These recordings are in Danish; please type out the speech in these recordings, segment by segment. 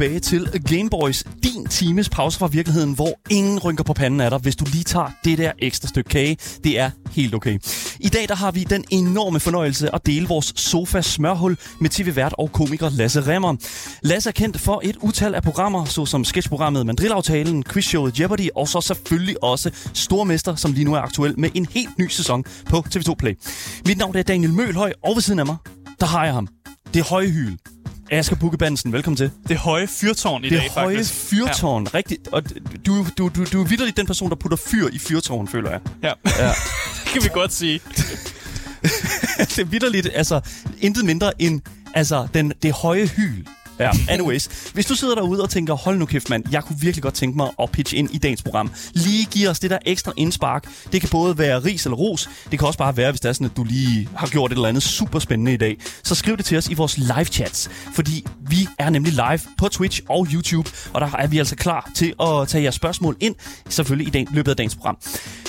tilbage til Gameboys, din times pause fra virkeligheden, hvor ingen rynker på panden af dig, hvis du lige tager det der ekstra stykke kage. Det er helt okay. I dag der har vi den enorme fornøjelse at dele vores sofa smørhul med tv-vært og komiker Lasse Remmer. Lasse er kendt for et utal af programmer, såsom sketchprogrammet Mandrillaftalen, quizshowet Jeopardy og så selvfølgelig også Stormester, som lige nu er aktuel med en helt ny sæson på TV2 Play. Mit navn er Daniel Mølhøj, og ved siden af mig, der har jeg ham. Det høje hyl. Asger Bukke Bansen, velkommen til. Det høje fyrtårn i det dag, høje faktisk. fyrtårn, ja. rigtigt. Og du, du, du, du er vidderligt den person, der putter fyr i fyrtårn, føler jeg. Ja, ja. Ja. det kan vi godt sige. det er vidderligt, altså intet mindre end altså, den, det høje hyl. Ja, anyways. Hvis du sidder derude og tænker, hold nu kæft mand, jeg kunne virkelig godt tænke mig at pitche ind i dagens program. Lige give os det der ekstra indspark. Det kan både være ris eller ros. Det kan også bare være, hvis det er sådan, at du lige har gjort et eller andet super spændende i dag. Så skriv det til os i vores live chats. Fordi vi er nemlig live på Twitch og YouTube. Og der er vi altså klar til at tage jeres spørgsmål ind. Selvfølgelig i dag, løbet af dagens program.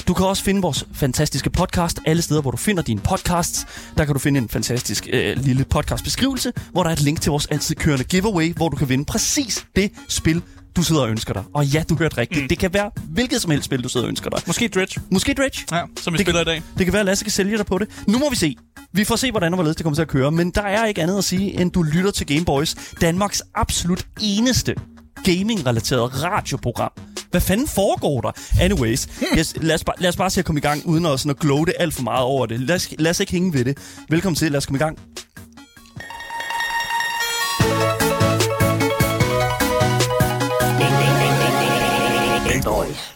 Du kan også finde vores fantastiske podcast alle steder, hvor du finder dine podcasts. Der kan du finde en fantastisk øh, lille podcastbeskrivelse, hvor der er et link til vores altid kørende giveaway, hvor du kan vinde præcis det spil, du sidder og ønsker dig. Og ja, du hørte rigtigt. Mm. Det kan være hvilket som helst spil, du sidder og ønsker dig. Måske Dredge. Måske Dredge. Ja, som vi Det spiller kan- i dag. Det kan være, at Lasse kan sælge dig på det. Nu må vi se. Vi får se, hvordan og hvorledes det kommer til at køre. Men der er ikke andet at sige, end du lytter til Gameboys. Danmarks absolut eneste gaming-relateret radioprogram. Hvad fanden foregår der? Anyways, yes, lad, os bare, lad os bare se at komme i gang, uden at, sådan at glow det alt for meget over det. Lad os, lad os ikke hænge ved det. Velkommen til, lad os komme i gang.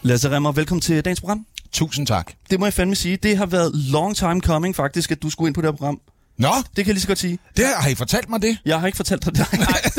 Lasse Remmer, velkommen til dagens program. Tusind tak. Det må jeg fandme sige. Det har været long time coming faktisk, at du skulle ind på det her program. Nå, Det kan jeg lige så godt sige. det har, I fortalt mig det? Jeg har ikke fortalt dig det.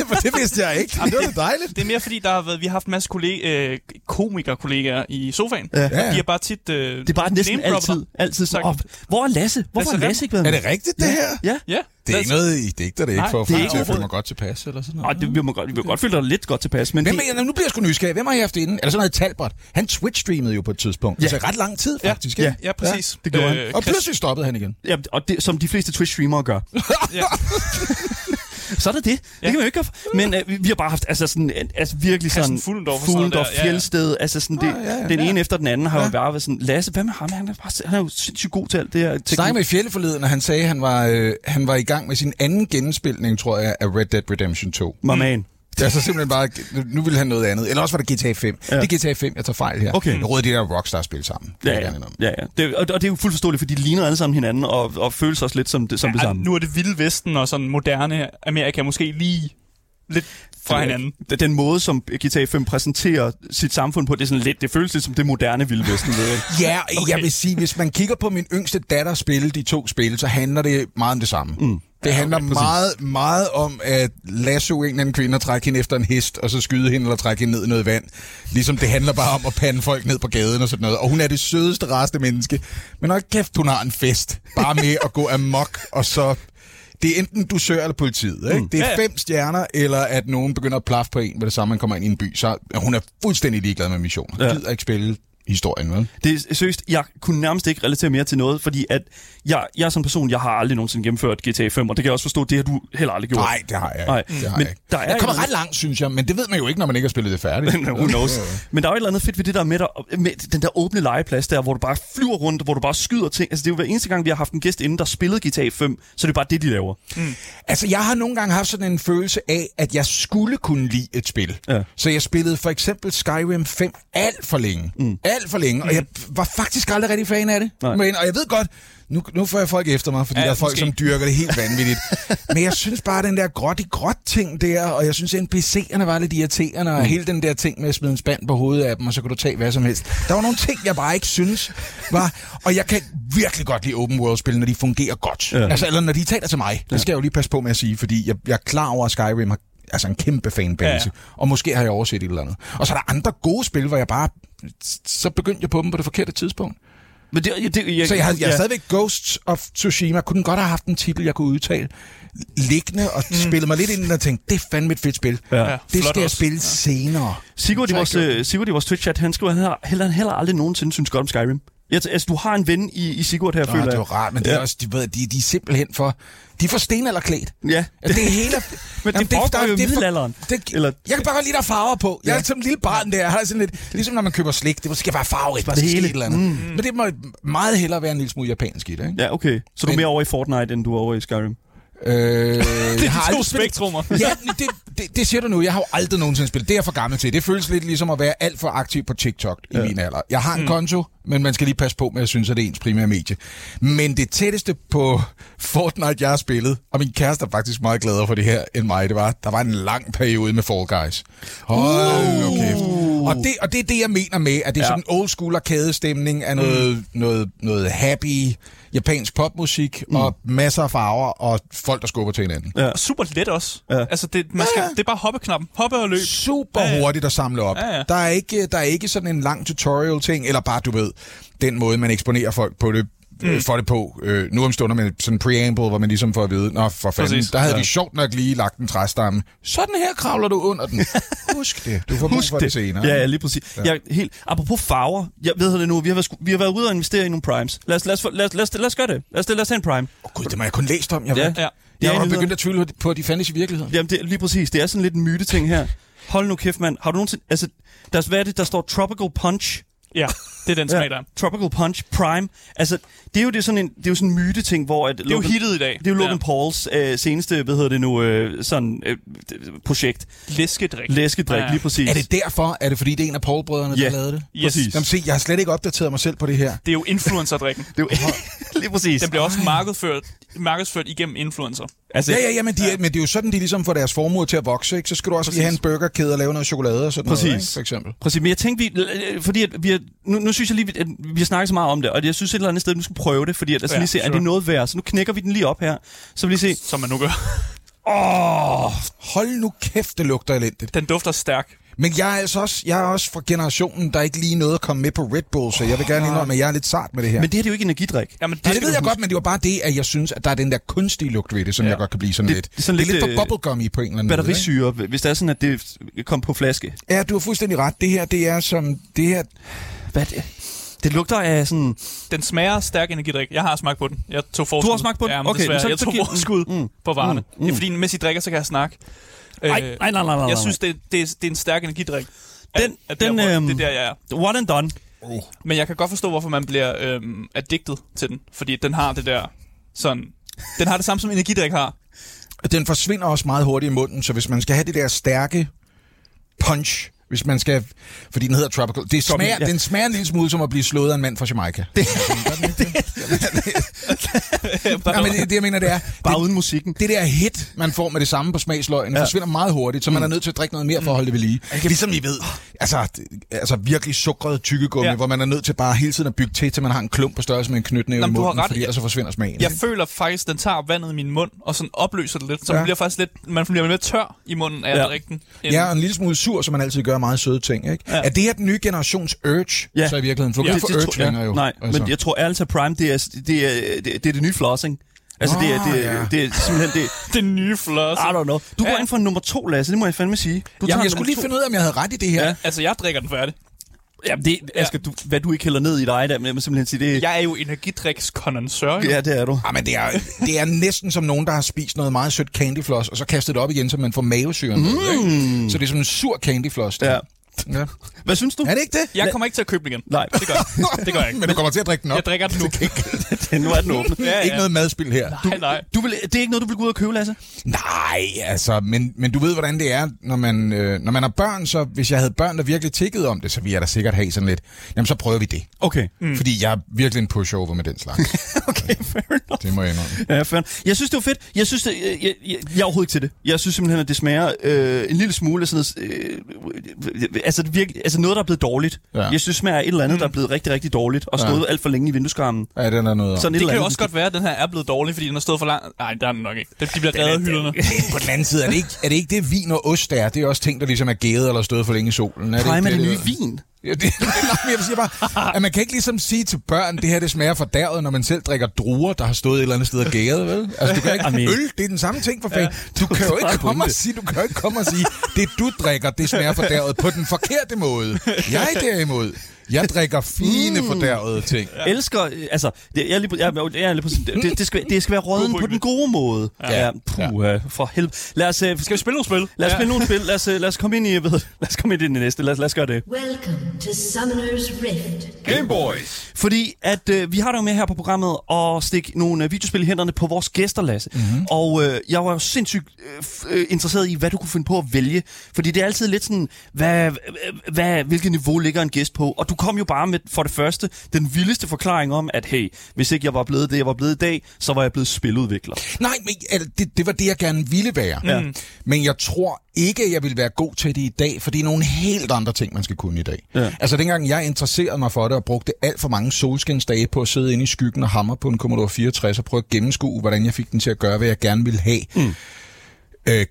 For det vidste jeg ikke. det var dejligt. Det er mere fordi, der har været, vi har haft en masse kollega, øh, komikerkollegaer i sofaen. Ja. Ja, De ja. har bare tit... Øh, Det er bare næsten altid. altid "Åh, hvor er Lasse? Hvorfor har Lasse Lasse ikke været Er med? det rigtigt, det her? Ja. Ja. Det er ikke noget, I digter det ikke Nej, for at er få mig ikke til at føle mig godt tilpas eller sådan noget. det, vi, må godt, vi må godt føle dig lidt godt tilpas, men Hvem det, er, nu bliver jeg sgu nysgerrig. Hvem har I haft inde? Er det sådan noget Talbot? Han Twitch-streamede jo på et tidspunkt. Ja. Ja. Altså ret lang tid, Ja. faktisk. Ja. ikke? Ja, præcis. Øh, det gjorde han. Og Chris- pludselig stoppede han igen. ja, og det, som de fleste Twitch-streamere gør. Ja. Så er det det. Det Ja. kan man jo ikke gøre. Men uh, vi, har bare haft altså, sådan, en- altså virkelig sådan... Fuglendorf Fuglendorf, der. Ja, ja. Fjeldsted. Altså sådan, det, Ah, ja, ja, den ja. ene efter den anden har jo Ja. bare været sådan... Lasse, hvad med ham? Han er, bare, han er jo sindssygt god til alt det her. Snak med Fjelle forleden, og han sagde, at han var, øh, han var i gang med sin anden genspilning, tror jeg, af Red Dead Redemption 2. My man. Det er så simpelthen bare, nu vil han noget andet. Eller også var det GTA 5. Ja. Ja. Det er GTA 5, jeg tager fejl her. Okay. Jeg råder de der Rockstar-spil sammen. Det Ja, ja. ja, ja. Det, og, og det er jo fuldt forståeligt, for de ligner alle sammen hinanden og, og føles også lidt som det, som det Ej, samme. nu er det vilde vesten og sådan moderne Amerika måske lige lidt fra hinanden. Den- Den måde, som GTA 5 præsenterer sit samfund på, det er sådan lidt, det føles lidt som det moderne Vilde Vesten. Ja, okay. jeg vil sige, hvis man kigger på min yngste datter spille de to spil, så handler det meget om det samme. Mm. Det handler okay, meget, meget om at lasso en eller anden kvinde og trække hende efter en hest, og så skyde hende eller trække hende ned i noget vand. Ligesom det handler bare om at pande folk ned på gaden og sådan noget. Og hun er det sødeste, rareste menneske. Men hold kæft, hun har en fest. Bare med at gå amok, og så... Det er enten dusør eller politiet. Ikke? Mm. Det er Ja, ja. fem stjerner, eller at nogen begynder at plaffe på en med det samme, man kommer ind i en by. Så hun er fuldstændig ligeglad med missioner. Ja. Ja. Gider ikke spille historien, vel? Det er seriøst, jeg kunne nærmest ikke relatere mere til noget, fordi at jeg, jeg som person, jeg har aldrig nogensinde gennemført GTA 5, og det kan jeg også forstå, det har du heller aldrig gjort. Nej, det har jeg ikke. Nej, det har men jeg ikke. der er jeg kommer et- ret langt, synes jeg, men det ved man jo ikke, når man ikke har spillet det færdigt. Who knows? Men der er jo et eller andet fedt ved det der med, der, med den der åbne legeplads der, hvor du bare flyver rundt, hvor du bare skyder ting. Altså det er jo hver eneste gang, vi har haft en gæst inde, der spillede GTA 5, så er det bare det, de laver. Altså, jeg har nogle gange haft sådan en følelse af, at jeg skulle kunne lide et spil. Ja. Så jeg spillede for eksempel Skyrim 5 alt for længe. Mm. Alt for længe, og jeg var faktisk aldrig rigtig fan af det. Nej. Men, og jeg ved godt, nu, nu får jeg folk efter mig, fordi Ja, der er folk, måske. som dyrker det helt vanvittigt. Men jeg synes bare, den der gråt i gråt ting der, og jeg synes, NPC'erne var lidt irriterende, og hele den der ting med at smide en spand på hovedet af dem, og så kunne du tage hvad som helst. Der var nogle ting, jeg bare ikke synes var... Og jeg kan virkelig godt lide open world-spil, når de fungerer godt. Ja. Ja. Altså, eller når de taler til mig. Det skal jeg jo lige passe på med at sige, fordi jeg, jeg er klar over, at Skyrim har altså en kæmpe fanbase. Ja, Ja, ja. ja. Og måske har jeg overset et eller andet. Og så er der andre gode spil, hvor jeg bare... Så begyndte jeg på dem på det forkerte tidspunkt. Men det, det, jeg, Så jeg har, jeg ja. stadigvæk Ghosts of Tsushima. Kunne den godt have haft en titel, jeg kunne udtale liggende og mm. spille mig lidt ind og tænke, det er fandme et fedt spil. Ja. Ja, Det skal jeg også. spille senere. Sigurd i vores, Sigurd i vores Twitch-chat, han skriver, han heller, heller aldrig nogensinde synes godt om Skyrim. Jeg, altså, du har en ven i, i Sigurd her, Nå, føler det jeg. var rart, men det er Ja. også, de, ved, de, de er simpelthen for... De er for stenalderklædt. Ja, Altså, det er hele... Men det foregår jo det er middelalderen. Det, Eller- jeg kan bare godt lide, der er farver på. Jeg Ja. er som en lille barn der. Jeg har sådan lidt, ligesom når man køber slik. Det skal være farverigt. Der det skal hele. et eller andet. Mm. Men det må meget hellere være en lille smule japansk i det, ikke? ja, okay. Så du er Men- mere over i Fortnite, end du er over i Skyrim? Øh, det er de to spektrummer. Ja, det, det, det siger du nu. Jeg har jo aldrig nogensinde spillet. Det er jeg for gammel til. Det føles lidt ligesom at være alt for aktiv på TikTok i Ja. min alder. Jeg har en Mm. konto, men man skal lige passe på med, at jeg synes, at det er ens primære medie. Men det tætteste på Fortnite, jeg har spillet, og min kæreste er faktisk meget gladere for det her end mig, det var, der var en lang periode med Fall Guys. Hold nu kæft. Og det, og det er det, jeg mener med, at det er Ja. sådan en old school arcade-stemning af noget, mm. noget, noget happy japansk popmusik, mm. og masser af farver, og folk, der skubber til hinanden. Ja. Super let også. Ja. Altså, det, man skal, Ja. det er bare hoppeknappen. Hoppe og løb. super Ja, ja. hurtigt at samle op. Ja, ja. Der, er ikke, der er ikke sådan en lang tutorial-ting, eller bare, du ved, den måde, man eksponerer folk på det, mm. for det på. Øh, nu om stunder med sådan en preamble, hvor man ligesom får at vide, nå for fanden, Præcis. der havde Ja. vi sjovt nok lige lagt en træstamme. Sådan her kravler du under den. Husk det. Du får brug for det, senere. Ja, lige præcis. Ja. Jeg, helt, apropos farver, jeg ved det nu, vi har, været, vi har været ude og investere i nogle primes. Lad os, lad os, lad os, lad os, lad os gøre det. Lad os, lad os tage en prime. Åh gud, det må jeg kun læst om. Jeg, Ja. ja. Ja. Det jeg var begyndt at tvivle på, at de fandtes i virkeligheden. Jamen, det, lige præcis. Det er sådan lidt en myte-ting her. Hold nu kæft, mand. Har du nogensinde... Altså, der, hvad er det, der står Tropical Punch? Ja, det er den smag, der. er. Tropical Punch Prime. Altså, det er jo, det er sådan en, det er jo sådan en myte-ting, hvor... At Det er jo hittet i dag. Det er jo Logan Pauls øh, seneste, hvad hedder det nu, øh, sådan øh, projekt. Læskedrik. Læskedrik, Ja, ja. lige præcis. Er det derfor? Er det fordi, det er en af Paul-brødrene, Ja. der lavede det? Yes. Præcis. Jamen se, jeg har slet ikke opdateret mig selv på det her. Det er jo influencerdrikken. Det er jo, lige præcis. Den bliver også markedsført, markedsført igennem influencer. Altså, Ja, ja, ja, men, de, ja. men det er jo sådan, de ligesom får deres formue til at vokse, ikke? Så skal du også Præcis. lige have en burgerkæde og lave noget chokolade og sådan Præcis. noget, ikke? for eksempel. Præcis, men jeg tænkte, vi, fordi at vi har, nu, nu synes jeg lige, at vi har snakket så meget om det, og jeg synes et eller andet sted, at du skal prøve det, fordi at, altså, Ja, lige se, er sure. det noget værd? Så nu knækker vi den lige op her. Så vil lige se, Som man nu gør. åh, Hold nu kæft, det lugter elendigt. Den dufter stærk. Men jeg er, altså også, jeg er også fra generationen, der ikke lige nåede at komme med på Red Bull, så jeg vil gerne indrømme, at jeg er lidt sart med det her. men det her det er jo ikke energidrik. Jamen, Ja, det ved jeg huske. godt, men det var bare det, at jeg synes, at der er den der kunstige lugt ved det, som Ja. jeg godt kan blive sådan Det- lidt. det er sådan det er lidt, lidt for øh, bubblegum i på en eller anden måde. Batterisyre, hvis det er sådan, at det kom på flaske. Ja, du har fuldstændig ret. Det her, det er som... Det her, Hvad er det? Det lugter af sådan... Den smager stærk energidrik. Jeg har smagt på den. Jeg tog forskud. Du har smagt på den? Ja, men Okay, desværre. så- jeg tog forskud Mm, mm, på varerne. mm, Det er fordi, mens I drikker, så kan jeg snakke. Nej, Øh, nej, nej, nej, nej, nej. Jeg synes, det, det, er, det er en stærk energidrik. At- Den- at der, den, hvor- øhm, det er der, jeg er. One and done. oh. Men jeg kan godt forstå, hvorfor man bliver øhm, addicted til den. Fordi den har det der sådan... Den har det samme, som energidrik har. den forsvinder også meget hurtigt i munden, så hvis man skal have det der stærke punch, hvis man skal... Fordi den hedder Tropical. Det smager, ja. ja. Den smager en lille smule som at blive slået af en mand fra Jamaica. Det, ja, men det, det, jeg mener, det er... Bare det, uden musikken. det der hit, man får med det samme på smagsløgene, Ja. ja. forsvinder meget hurtigt, så man er nødt til at drikke noget mere for at holde det ved lige. Ligesom I ved, altså, altså virkelig sukret tykkegummi, Ja. ja. hvor man er nødt til bare hele tiden at bygge til, til man har en klump på størrelse med en knytnæve i men du har munden, ret. fordi ellers så forsvinder smagen. Jeg ikke? føler faktisk, den tager vandet i min mund, og sådan opløser det lidt. Så Ja. man bliver faktisk lidt, man bliver mere tør i munden af at Ja. drikke den. end- Ja, og en lille smule sur, som man altid gør meget søde ting, ikke? Ja. Ja. Er det her den nye generations urge, Ja. ja. så i virkeligheden? For Ja, ikke det urge længere jo. Nej, altså. men jeg tror ærligt talt Prime, det er det, er, det, det, er det nye flossing. Altså, Nå, det, er, det, ja. det er simpelthen det. Det nye floss. I don't know. Du går Ja. ind for nummer to, Lasse, det må jeg fandme sige. Du Jamen, jeg skulle lige to. finde ud af, om jeg havde ret i det her. Ja. Ja. Altså, jeg drikker den færdig. Jamen, det, Asger, du, hvad du ikke hælder ned i dig, der, men jeg må simpelthen sige, det, Jeg er jo energidriks-kondensør. ja, det er du. Ja, men det er, det er næsten som nogen, der har spist noget meget sødt candyfloss, og så kastet det op igen, så man får mavesyren. Mm. Ikke? Så det er som en sur candyfloss. Ja. Ja. Hvad synes du? Er det ikke det? Jeg kommer ikke til at købe den igen. Nej, Det gør jeg. Det gør jeg ikke. Men du kommer til at drikke den op. Jeg drikker den nu. nu er den åbne. Ja, Ikke ja. noget madspil her. Nej, nej. Du vil, det er ikke noget, du vil gå ud og købe, Lasse? Nej, altså, men, men du ved, hvordan det er, når man, øh, når man har børn, så hvis jeg havde børn, der virkelig tikkede om det, så ville jeg da sikkert have sådan lidt, jamen så prøver vi det. Okay. Mm. Fordi jeg er virkelig en pushover med den slags. Okay, fair enough. det må jeg indrømme. Ja, fair. Jeg synes, det var fedt. Jeg synes, det, jeg, jeg, jeg, jeg er overhovedet ikke til det. Jeg synes simpelthen, at det smager øh, en lille smule af sådan noget, øh, altså, det virkelig, altså noget, der er blevet dårligt. Ja. Ja. Jeg synes, det smager et eller andet, der er blevet rigtig, rigtig dårligt, og Ja. stået alt for længe i vindueskarmen. Ja, den er noget. Sådan et Det kan jo også godt være, at den her er blevet dårlig, fordi den har stået for lang... Nej, der er den nok ikke. Det- De bliver reddet af hylderne. På den anden side, er det, ikke, er det ikke det, vin og ost er? Det er også ting, der ligesom er gæret eller stået for længe i solen. Er det Prime er ikke det det, nye vin. Ja, det, det, men jeg siger bare, at man kan ikke ligesom sige til børn, det her det smager fordærvet, når man selv drikker druer, der har stået et eller andet sted og gæret, vel? Altså, du kan ikke, Amen. øl, det er den samme ting for fanden. Du kan jo ikke komme og sige, du kan jo ikke komme og sige, det du drikker, det smager fordærvet på den forkerte måde. Jeg derimod, Jeg drikker fine mm. fordærvede ting. Ja. Elsker, øh, altså, det, jeg lige, jeg, jeg er lige på, det, det, skal, det skal være råden på den gode måde. Ja, ja puh, ja. for helvede. Lad os, uh, skal vi spille nogle spil? Lad os ja. spille nogle spil. Lad os, uh, lad os komme ind i, ved, lad os komme ind i det næste. Lad os, lad os gøre det. Welcome to Summoner's Rift. Game Boys. Fordi at uh, vi har dig med her på programmet og stikke nogle uh, videospil i hænderne på vores gæster, Lasse. Mm-hmm. Og uh, jeg var jo sindssygt uh, interesseret i, hvad du kunne finde på at vælge. Fordi det er altid lidt sådan, hvad, hvad, hvilket niveau ligger en gæst på? Og du kom jo bare med, for det første, den vildeste forklaring om, at hey, hvis ikke jeg var blevet det, jeg var blevet i dag, så var jeg blevet spiludvikler. Nej, men det, det var det, jeg gerne ville være. Ja. Mm. Men jeg tror ikke, at jeg vil være god til det i dag, for det er nogle helt andre ting, man skal kunne i dag. Ja. Altså dengang jeg interesserede mig for det og brugte alt for mange solskinsdage på at sidde inde i skyggen og hamre på en Commodore 64 og prøve at gennemskue, hvordan jeg fik den til at gøre, hvad jeg gerne ville have. Mm. Øh,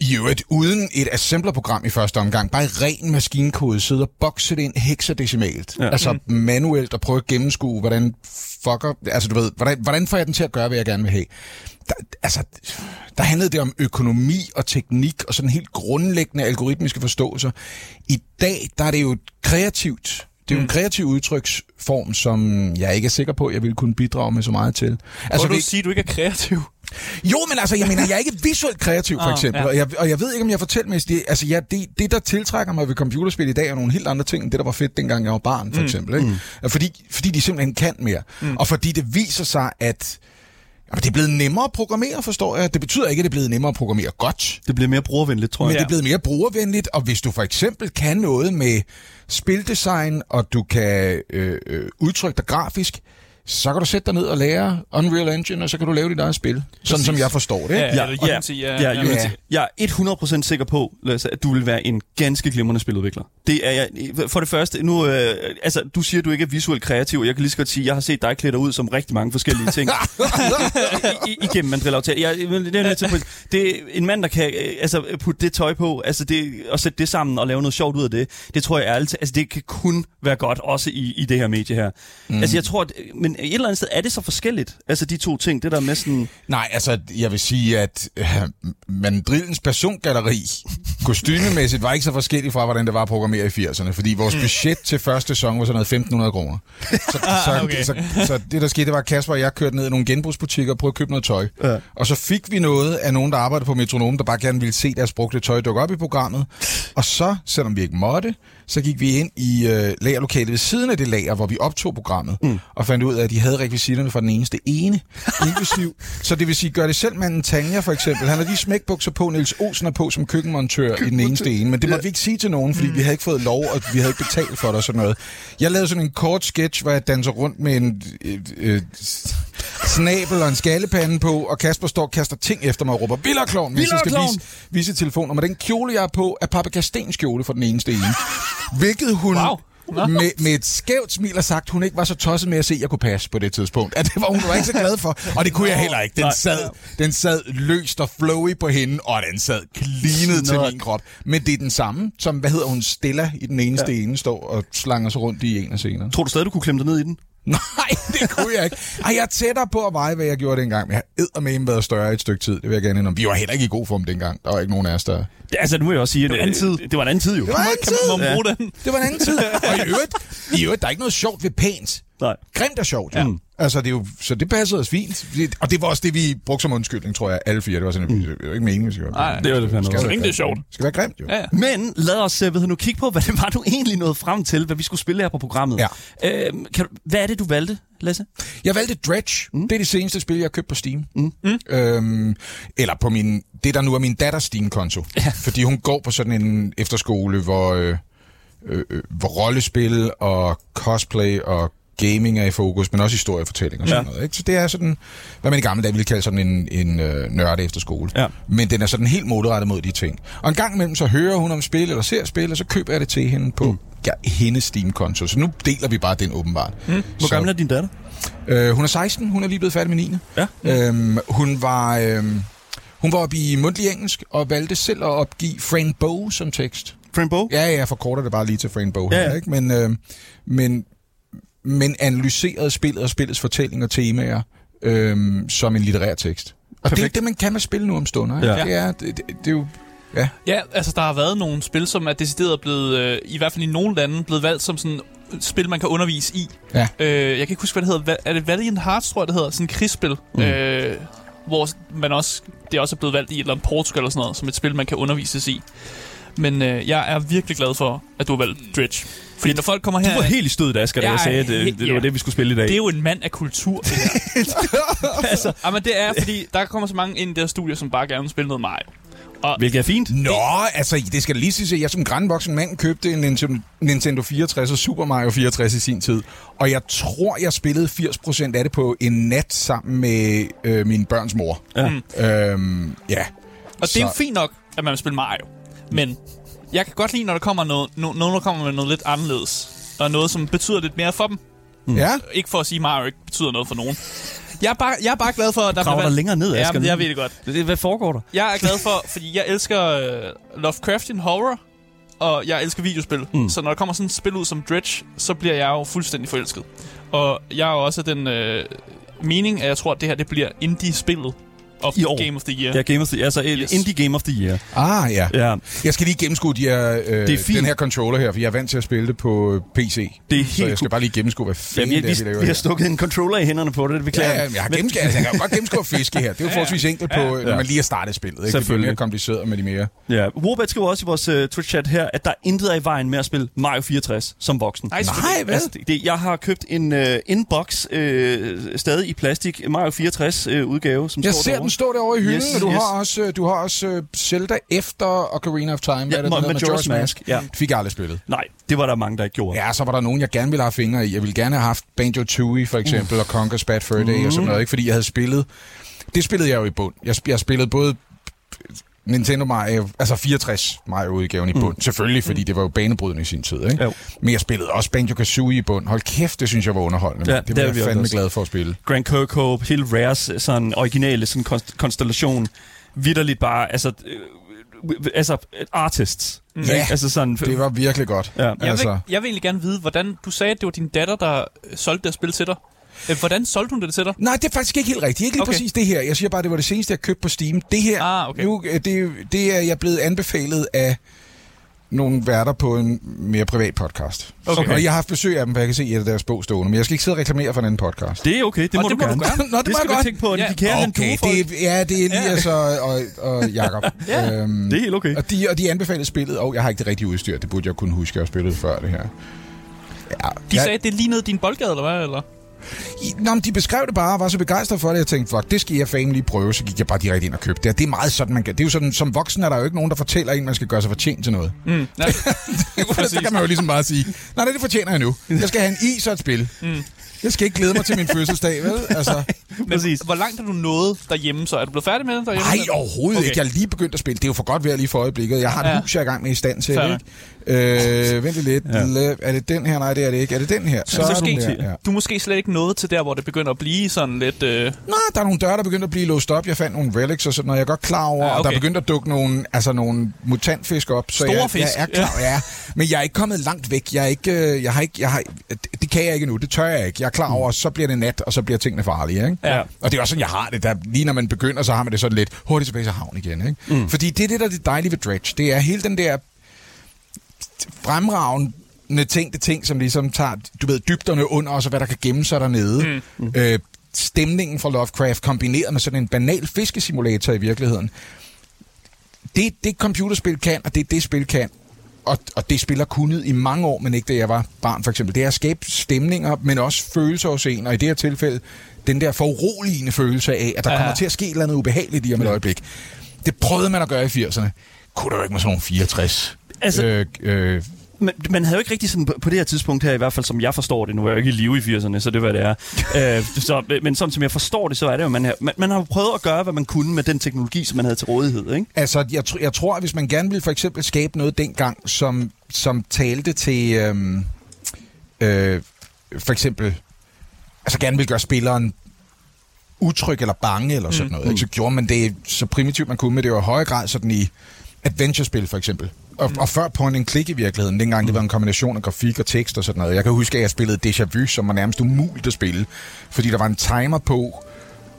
i øvrigt, uden et assemblerprogram i første omgang, bare i ren maskinkode, sidde og bokse det ind hexadecimalt. Ja. Altså mm. manuelt og prøve at gennemskue, hvordan fucker, altså du ved, hvordan, hvordan får jeg den til at gøre, hvad jeg gerne vil have. Der, altså, der handlede det om økonomi og teknik og sådan helt grundlæggende algoritmiske forståelser. I dag, der er det jo kreativt det er jo en mm. kreativ udtryksform, som jeg ikke er sikker på, at jeg ville kunne bidrage med så meget til. Altså, du vi... sige, at du ikke er kreativ? Jo, men altså, jeg mener, jeg er ikke visuelt kreativ, for eksempel. Oh, ja. og, jeg, og jeg ved ikke, om jeg fortæller mig, det, altså, ja, det, det, der tiltrækker mig ved computerspil i dag, er nogle helt andre ting, end det, der var fedt, dengang jeg var barn, for mm. eksempel. Ikke? Mm. Fordi, fordi de simpelthen kan mere. Mm. Og fordi det viser sig, at Jamen, det er blevet nemmere at programmere, forstår jeg. Det betyder ikke, at det er blevet nemmere at programmere godt. Det bliver mere brugervenligt, tror jeg. Men det er blevet mere brugervenligt, og hvis du for eksempel kan noget med spildesign, og du kan øh, øh, udtrykke dig grafisk, så kan du sætte dig ned og lære Unreal Engine, og så kan du lave dit eget spil. Præcis. Sådan som jeg forstår det. Ja, ja, ja, Unity, ja, ja, Unity. ja. Jeg er 100% sikker på, Lasse, at du vil være en ganske glimrende spiludvikler. Det er jeg. For det første, nu, øh, altså, du siger, at du ikke er visuelt kreativ. Jeg kan lige så godt sige, at jeg har set dig klæde ud som rigtig mange forskellige ting. I, igennem Mandrill jeg, det, er til, det er en mand, der kan øh, altså, putte det tøj på, altså det, og sætte det sammen og lave noget sjovt ud af det. Det tror jeg ærligt, altså det kan kun være godt, også i, i det her medie her. Mm. Altså jeg tror, at, men et eller andet sted er det så forskelligt, altså de to ting, det der med sådan... Nej, altså jeg vil sige, at øh, mandrillens persongalleri kostymemæssigt var ikke så forskelligt fra, hvordan det var programmeret i 80'erne, fordi vores mm. budget til første sæson var sådan noget 1.500 kroner. Så, ah, så, okay. så, så, så det der skete, det var, at Kasper og jeg kørte ned i nogle genbrugsbutikker og prøvede at købe noget tøj. Ja. Og så fik vi noget af nogen, der arbejdede på Metronom, der bare gerne ville se deres brugte tøj dukke op i programmet. Og så, selvom vi ikke måtte, så gik vi ind i øh, lagerlokalet ved siden af det lager, hvor vi optog programmet, mm. og fandt ud af, at de havde rekvisitterne for den eneste ene, inklusiv. så det vil sige, gør det selv manden Tanja for eksempel. Han har de smækbukser på, Niels Olsen er på som køkkenmontør i den eneste ene, men det måtte vi ikke sige til nogen, fordi mm. vi havde ikke fået lov, og vi havde ikke betalt for det og sådan noget. Jeg lavede sådan en kort sketch, hvor jeg danser rundt med en et, et, snabel og en skallepande på, og Kasper står og kaster ting efter mig og råber, Villerklovn, hvis jeg skal vise, vise telefonen. Og den kjole, jeg er på, er Papa Kastens kjole for den eneste ene. Hvilket hun... Wow. Med, med et skævt smil har sagt, hun ikke var så tosset med at se, at jeg kunne passe på det tidspunkt. At det var hun var ikke så glad for. Og det kunne jeg heller ikke. Den sad, den sad løst og flowy på hende, og den sad klinet til min krop. Men det er den samme, som, hvad hedder hun, Stella i den eneste ja. ene, står og slanger sig rundt i en af scenerne. Tror du stadig, du kunne klemme dig ned i den? Nej, det kunne jeg ikke. Ej, jeg er tættere på at veje, hvad jeg gjorde dengang, men jeg har med været større et stykke tid. Det vil jeg gerne indrømme. Vi var heller ikke i god form dengang. Der var ikke nogen af os, der... Det, altså, nu må jeg også sige, det, var en anden tid. det var en anden tid, jo. Det var en anden tid. Kan man, man ja. den? Det var en anden tid. Og i øvrigt, i øvrigt, der er ikke noget sjovt ved pænt. Nej. Grimt er sjovt. Ja. Mm. Altså, det er jo, så det passede os fint. Og det var også det, vi brugte som undskyldning, tror jeg, alle fire. Det var sådan, mm. det var ikke meningen, vi Nej, det var det fandme. Skal det er sjovt. Det skal være grimt, jo. Ja, ja. Men lad os ved nu kigge på, hvad det var, du egentlig nåede frem til, hvad vi skulle spille her på programmet. Ja. Øhm, kan hvad er det, du valgte, Lasse? Jeg valgte Dredge. Mm. Det er det seneste spil, jeg har købt på Steam. Mm. Mm. Øhm, eller på min, det, der nu er min datters Steam-konto. Ja. Fordi hun går på sådan en efterskole, hvor... Øh, øh, øh hvor rollespil og cosplay og gaming er i fokus, men også historiefortælling og sådan ja. noget. Ikke? Så det er sådan, hvad man i gamle dage ville kalde sådan en, en øh, nørde efter skole. Ja. Men den er sådan helt målrettet mod de ting. Og en gang imellem så hører hun om spil, eller ser spil, og så køber jeg det til hende på mm. ja, hendes Steam-konto. Så nu deler vi bare den åbenbart. Mm. Hvor gammel er din datter? Øh, hun er 16, hun er lige blevet færdig med 9. Ja. Øhm, hun var... Øh, hun var oppe i mundtlig engelsk og valgte selv at opgive Frank Bow som tekst. Frank Bow? Ja, ja, jeg forkorter det bare lige til Frank Bow ja, her, ikke? Men, øh, men men analyseret spillet og spillets fortælling og temaer øhm, som en litterær tekst. Og Perfekt. det er det, man kan med spil nu om stunder. Ja. Det, er, det, det, det er jo... Ja. ja, altså der har været nogle spil, som er decideret blevet, øh, i hvert fald i nogle lande, blevet valgt som sådan spil, man kan undervise i. Ja. Øh, jeg kan ikke huske, hvad det hedder. Er det Valiant Hearts, tror jeg, det hedder? Sådan et krigsspil. Mm. Øh, hvor man også, det også er blevet valgt i et eller andet Portugal eller sådan noget, som et spil, man kan undervises i. Men øh, jeg er virkelig glad for, at du har valgt Dredge. Fordi når folk kommer Du her... var helt i stødet, Asger, da Jeg jeg er sagde, at det, helt- det var det, vi skulle spille i dag. Det er jo en mand af kultur, det her. altså, Jamen, det er, fordi der kommer så mange ind i det her studie, som bare gerne vil spille noget Mario. hvilket er fint. Nå, altså, det skal lige sige, at jeg som grandvoksen mand købte en Nintendo- Nintendo 64 og Super Mario 64 i sin tid. Og jeg tror, jeg spillede 80% af det på en nat sammen med øh, min børns mor. Ja. Øhm, ja. Og det er jo Så- fint nok, at man vil spille Mario. Men jeg kan godt lide, når der kommer noget, no, nogen, der kommer med noget lidt anderledes. Og noget, som betyder lidt mere for dem. Ja, Ikke for at sige, at Mario ikke betyder noget for nogen. Jeg er bare, jeg er bare glad for, at der Graver bliver dig længere ned, Ja, Asger. men nu. jeg ved det godt. Hvad foregår der? Jeg er glad for, fordi jeg elsker uh, Lovecraftian horror, og jeg elsker videospil. Mm. Så når der kommer sådan et spil ud som Dredge, så bliver jeg jo fuldstændig forelsket. Og jeg er jo også den øh, mening, at jeg tror, at det her det bliver indie-spillet of I år. Game of the Year. Ja, Game of the, altså Yes. Indie Game of the Year. ah ja. Ja, Jeg skal lige gennemskue de her, øh, Det er fint. den her controller her, for jeg er vant til at spille det på øh, PC. det er Så jeg helt skal bare lige gennemskue, hvad fanden vi, det er, vi vi, laver vi har stukket en controller i hænderne på det, det beklager Ja, ja, jeg har gennemskue, altså, jeg kan godt gennemskue fiske her. Det er jo forholdsvis enkelt på, når Ja. man lige har startet spillet. Ikke? Det bliver Selvfølgelig. mere kompliceret med de mere. Ja. Warbat skriver også i vores uh, Twitch-chat her, at der intet er i vejen med at spille Mario 64 som voksen. Nej, Nej, hvad? Altså, det, det, jeg har købt en uh, inbox uh, stadig i plastik Mario 64 uh, udgave, som Jeg står. Den stå derovre i hylden, Yes, og du yes. har også, øh, du har også øh, Zelda efter Ocarina of Time. Hvad Ja, er det, den Ma- hedder? Majora's Mask, ja. Det fik jeg aldrig spillet. Nej, det var der mange, der ikke gjorde. Ja, så var der nogen, jeg gerne ville have fingre i. Jeg ville gerne have haft Banjo-Tooie, for eksempel, uh. og Conker's Bad Fur Day og sådan noget, ikke? fordi jeg havde spillet... Det spillede jeg jo i bund. Jeg, jeg spillede både Nintendo Mario, altså 64 Mario-udgaven i bund. Mm. Selvfølgelig, fordi det var jo banebrydende i sin tid. Ikke? Jo. Men jeg spillede også Banjo-Kazooie i bund. Hold kæft, det synes jeg var underholdende. Ja, det det var jeg vi fandme også. glad for at spille. Grand Kirkhope, hele Rares sådan originale sådan konst- konstellation, vidderligt bare, altså, øh, altså artists. Ja, Ikke? altså sådan, Det var virkelig godt. Ja. Jeg vil, Altså, jeg vil egentlig gerne vide, hvordan du sagde, at det var din datter, der solgte det spil til dig. Hvordan solgte hun det til dig? Nej, det er faktisk ikke helt rigtigt. Ikke lige Okay. præcis det her. Jeg siger bare, det var det seneste, jeg købte på Steam. Det her, Ah, okay. nu, øh, det, det er jeg blevet anbefalet af nogle værter på en mere privat podcast. Okay. Og jeg har haft besøg af dem, for jeg kan se af deres bog stående. Men jeg skal ikke sidde og reklamere for en anden podcast. det er okay, det Og må det du må du gerne. gerne. Nå, det det må skal jeg godt. tænke på, Ja. ja. de kære Okay, det, er- ja, det er Elias og, og, og Jacob. Ja. øhm, Det er helt okay. og, de, og de anbefalede spillet, og jeg har ikke det rigtige udstyr. Det burde jeg kunne huske, at jeg har spillet før det her. Ja, De jeg- sagde, at det lignede din boldgade, eller hvad? Eller? I- Nå, men de beskrev det bare og var så begejstret for det. Jeg tænkte, fuck, det skal jeg fanden lige prøve. Så gik jeg bare direkte ind og købte det. Det er meget sådan, man kan. Det er jo sådan, som voksen er der jo ikke nogen, der fortæller en, man skal gøre sig fortjent til noget. Mm. Ja. så kan man jo ligesom bare sige, nej, nej, det fortjener jeg nu. Jeg skal have en is og et spil. Mm. Jeg skal ikke glæde mig til min fødselsdag, vel? Altså, Men Præcis. hvor langt er du nået derhjemme, så er du blevet færdig med det derhjemme? nej, overhovedet Okay. ikke. Jeg er lige begyndt at spille. Det er jo for godt vejr lige for øjeblikket. Jeg har et Ja. hus, jeg er i gang med i stand til. Ikke? Øh, vent lidt. Ja. Er det den her? Nej, det er det ikke. Er det den her? Så er måske, den der. Ja. du er måske slet ikke nået til der, hvor det begynder at blive sådan lidt... Øh, Nej, der er nogle døre, der begynder at blive låst op. Jeg fandt nogle relics og sådan noget. Jeg er godt klar over, Ja, okay. og der er begyndt at dukke nogle, altså nogle mutantfisk op. Så Store jeg, fisk, Jeg er klar, ja. ja. Men jeg er ikke kommet langt væk. Jeg er ikke, øh, jeg har ikke, jeg har, det- det kan jeg ikke nu. Det tør jeg ikke. Jeg er klar over, så bliver det nat, og så bliver tingene farlige. Ikke? Ja. Og det er også sådan, jeg har det. Der, lige når man begynder, så har man det sådan lidt hurtigt tilbage til havn igen. Ikke? Mm. Fordi det er det, der er det dejlige ved Dredge. Det er hele den der fremragende tænkte ting, som ligesom tager, du ved, dybderne under os, og hvad der kan gemme sig dernede. Mm. Øh, stemningen fra Lovecraft, kombineret med sådan en banal fiskesimulator i virkeligheden. Det, det computerspil kan, og det det spil kan, og, og det spiller kunnet i mange år, men ikke da jeg var barn for eksempel, det er at skabe stemninger, men også følelser hos en, og i det her tilfælde, den der foruroligende følelse af, at der ja. kommer til at ske et eller andet ubehageligt i om et øjeblik. Det prøvede man at gøre i 80'erne. Kunne der jo ikke med sådan nogle 64 Altså- øh, øh, Men man havde jo ikke rigtig sådan, på, på det her tidspunkt her, i hvert fald som jeg forstår det, nu er jeg jo ikke i live i 80'erne, så det var det er. øh, så, men sådan som jeg forstår det, så er det jo, man, har- man, man har prøvet at gøre, hvad man kunne med den teknologi, som man havde til rådighed, ikke? Altså, jeg, tr- jeg tror, at hvis man gerne ville for eksempel skabe noget dengang, som, som talte til øhm, øh, for eksempel, altså gerne ville gøre spilleren utryg eller bange eller sådan noget, ikke? så gjorde man det så primitivt man kunne, men det var i højere grad sådan i adventure-spil for eksempel. Og, og før point and click i virkeligheden, dengang det var en kombination af grafik og tekst og sådan noget. Jeg kan huske, at jeg spillede Déjà Vu, som var nærmest umuligt at spille, fordi der var en timer på,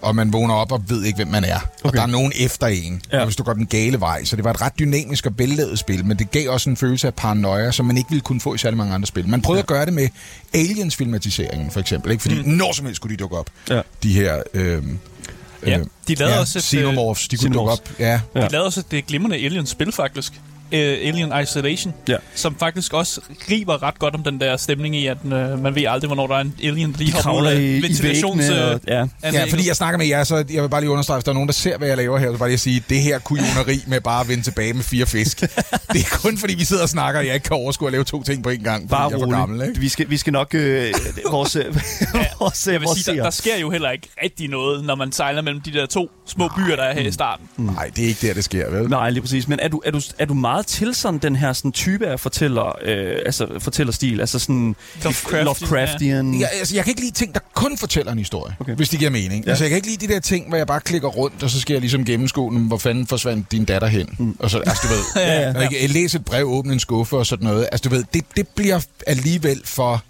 og man vågner op og ved ikke, hvem man er. Okay. Og der er nogen efter en, Ja. hvis du går den gale vej. Så det var et ret dynamisk og vellavet spil, men det gav også en følelse af paranoia, som man ikke ville kunne få i særlig mange andre spil. Man prøvede ja. at gøre det med Aliens-filmatiseringen, for eksempel. Ikke? Fordi mm. når som helst skulle de dukke op. Ja. De her... Øh, Ja, de lavede ja, også et, Xenomorphs, de kunne dukke op. Ja. Ja. De lavede også et øh, glimrende Alien-spil, faktisk. Uh, Alien Isolation, Ja. som faktisk også griber ret godt om den der stemning i, at uh, man ved aldrig, hvornår der er en alien, der lige hopper ud kravler af i, i ventilations... væggene. øh, Og, ja. Ja, fordi jeg snakker med jer, så jeg vil bare lige understrege, hvis der er nogen, der ser, hvad jeg laver her, så bare lige at sige, det her kujoneri med bare at vende tilbage med fire fisk. det er kun fordi, vi sidder og snakker, og jeg ikke kan overskue at lave to ting på en gang, fordi Bare jeg er for gammel, ikke? Vi skal, vi skal nok... Øh, vores, øh, vores, Jeg vil vores sige, der, der sker jo heller ikke rigtig noget, når man sejler mellem de der to små byer, der er her i starten. Nej, det er ikke der, det sker, vel? Nej, lige præcis. Men er du, er du, er du meget til sådan den her sådan type af fortæller, øh, altså fortællerstil? Altså sådan Lovecraftian, Lovecraftian. Jeg, altså, jeg kan ikke lide ting, der kun fortæller en historie, Okay. hvis det giver mening. Ja. Ja. Altså, jeg kan ikke lide de der ting, hvor jeg bare klikker rundt, og så skal jeg ligesom gennemskue, "Nå, hvor fanden forsvandt din datter hen. Mm. Og så, altså, du ved, Ja, ja. Når jeg, læser et brev, åbne en skuffe og sådan noget. Altså, du ved, det, det bliver alligevel for...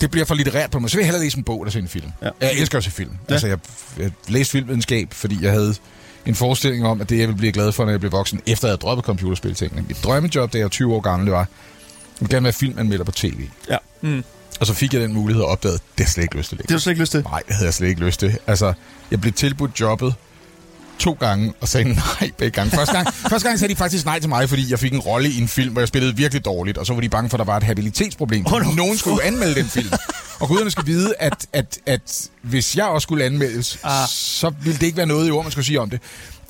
Det bliver for litterært på mig. Så vil jeg hellere læse en bog, der se en film. Ja. Jeg elsker også film. Ja. Ja. Altså, jeg, jeg læste filmvidenskab, fordi jeg havde en forestilling om, at det, jeg ville blive glad for, når jeg blev voksen, efter jeg havde droppet computerspiltingene. Mit drømmejob, da jeg var 20 år gammel, det var, jeg ville gerne være filmanmelder på tv. Ja. Mm. Og så fik jeg den mulighed og opdagede, det har slet ikke lyst til. Det har slet ikke lyst til? Nej, det havde jeg slet ikke lyst til. Altså, jeg blev tilbudt jobbet to gange, og sagde nej begge gange. Første gang, første gang sagde de faktisk nej til mig, fordi jeg fik en rolle i en film, hvor jeg spillede virkelig dårligt, og så var de bange for, at der var et habilitetsproblem. Åh, nå. Nogen skulle jo anmelde den film. Og guderne skal vide, at, at, at hvis jeg også skulle anmeldes, Ah. så ville det ikke være noget i ord, man skulle sige om det.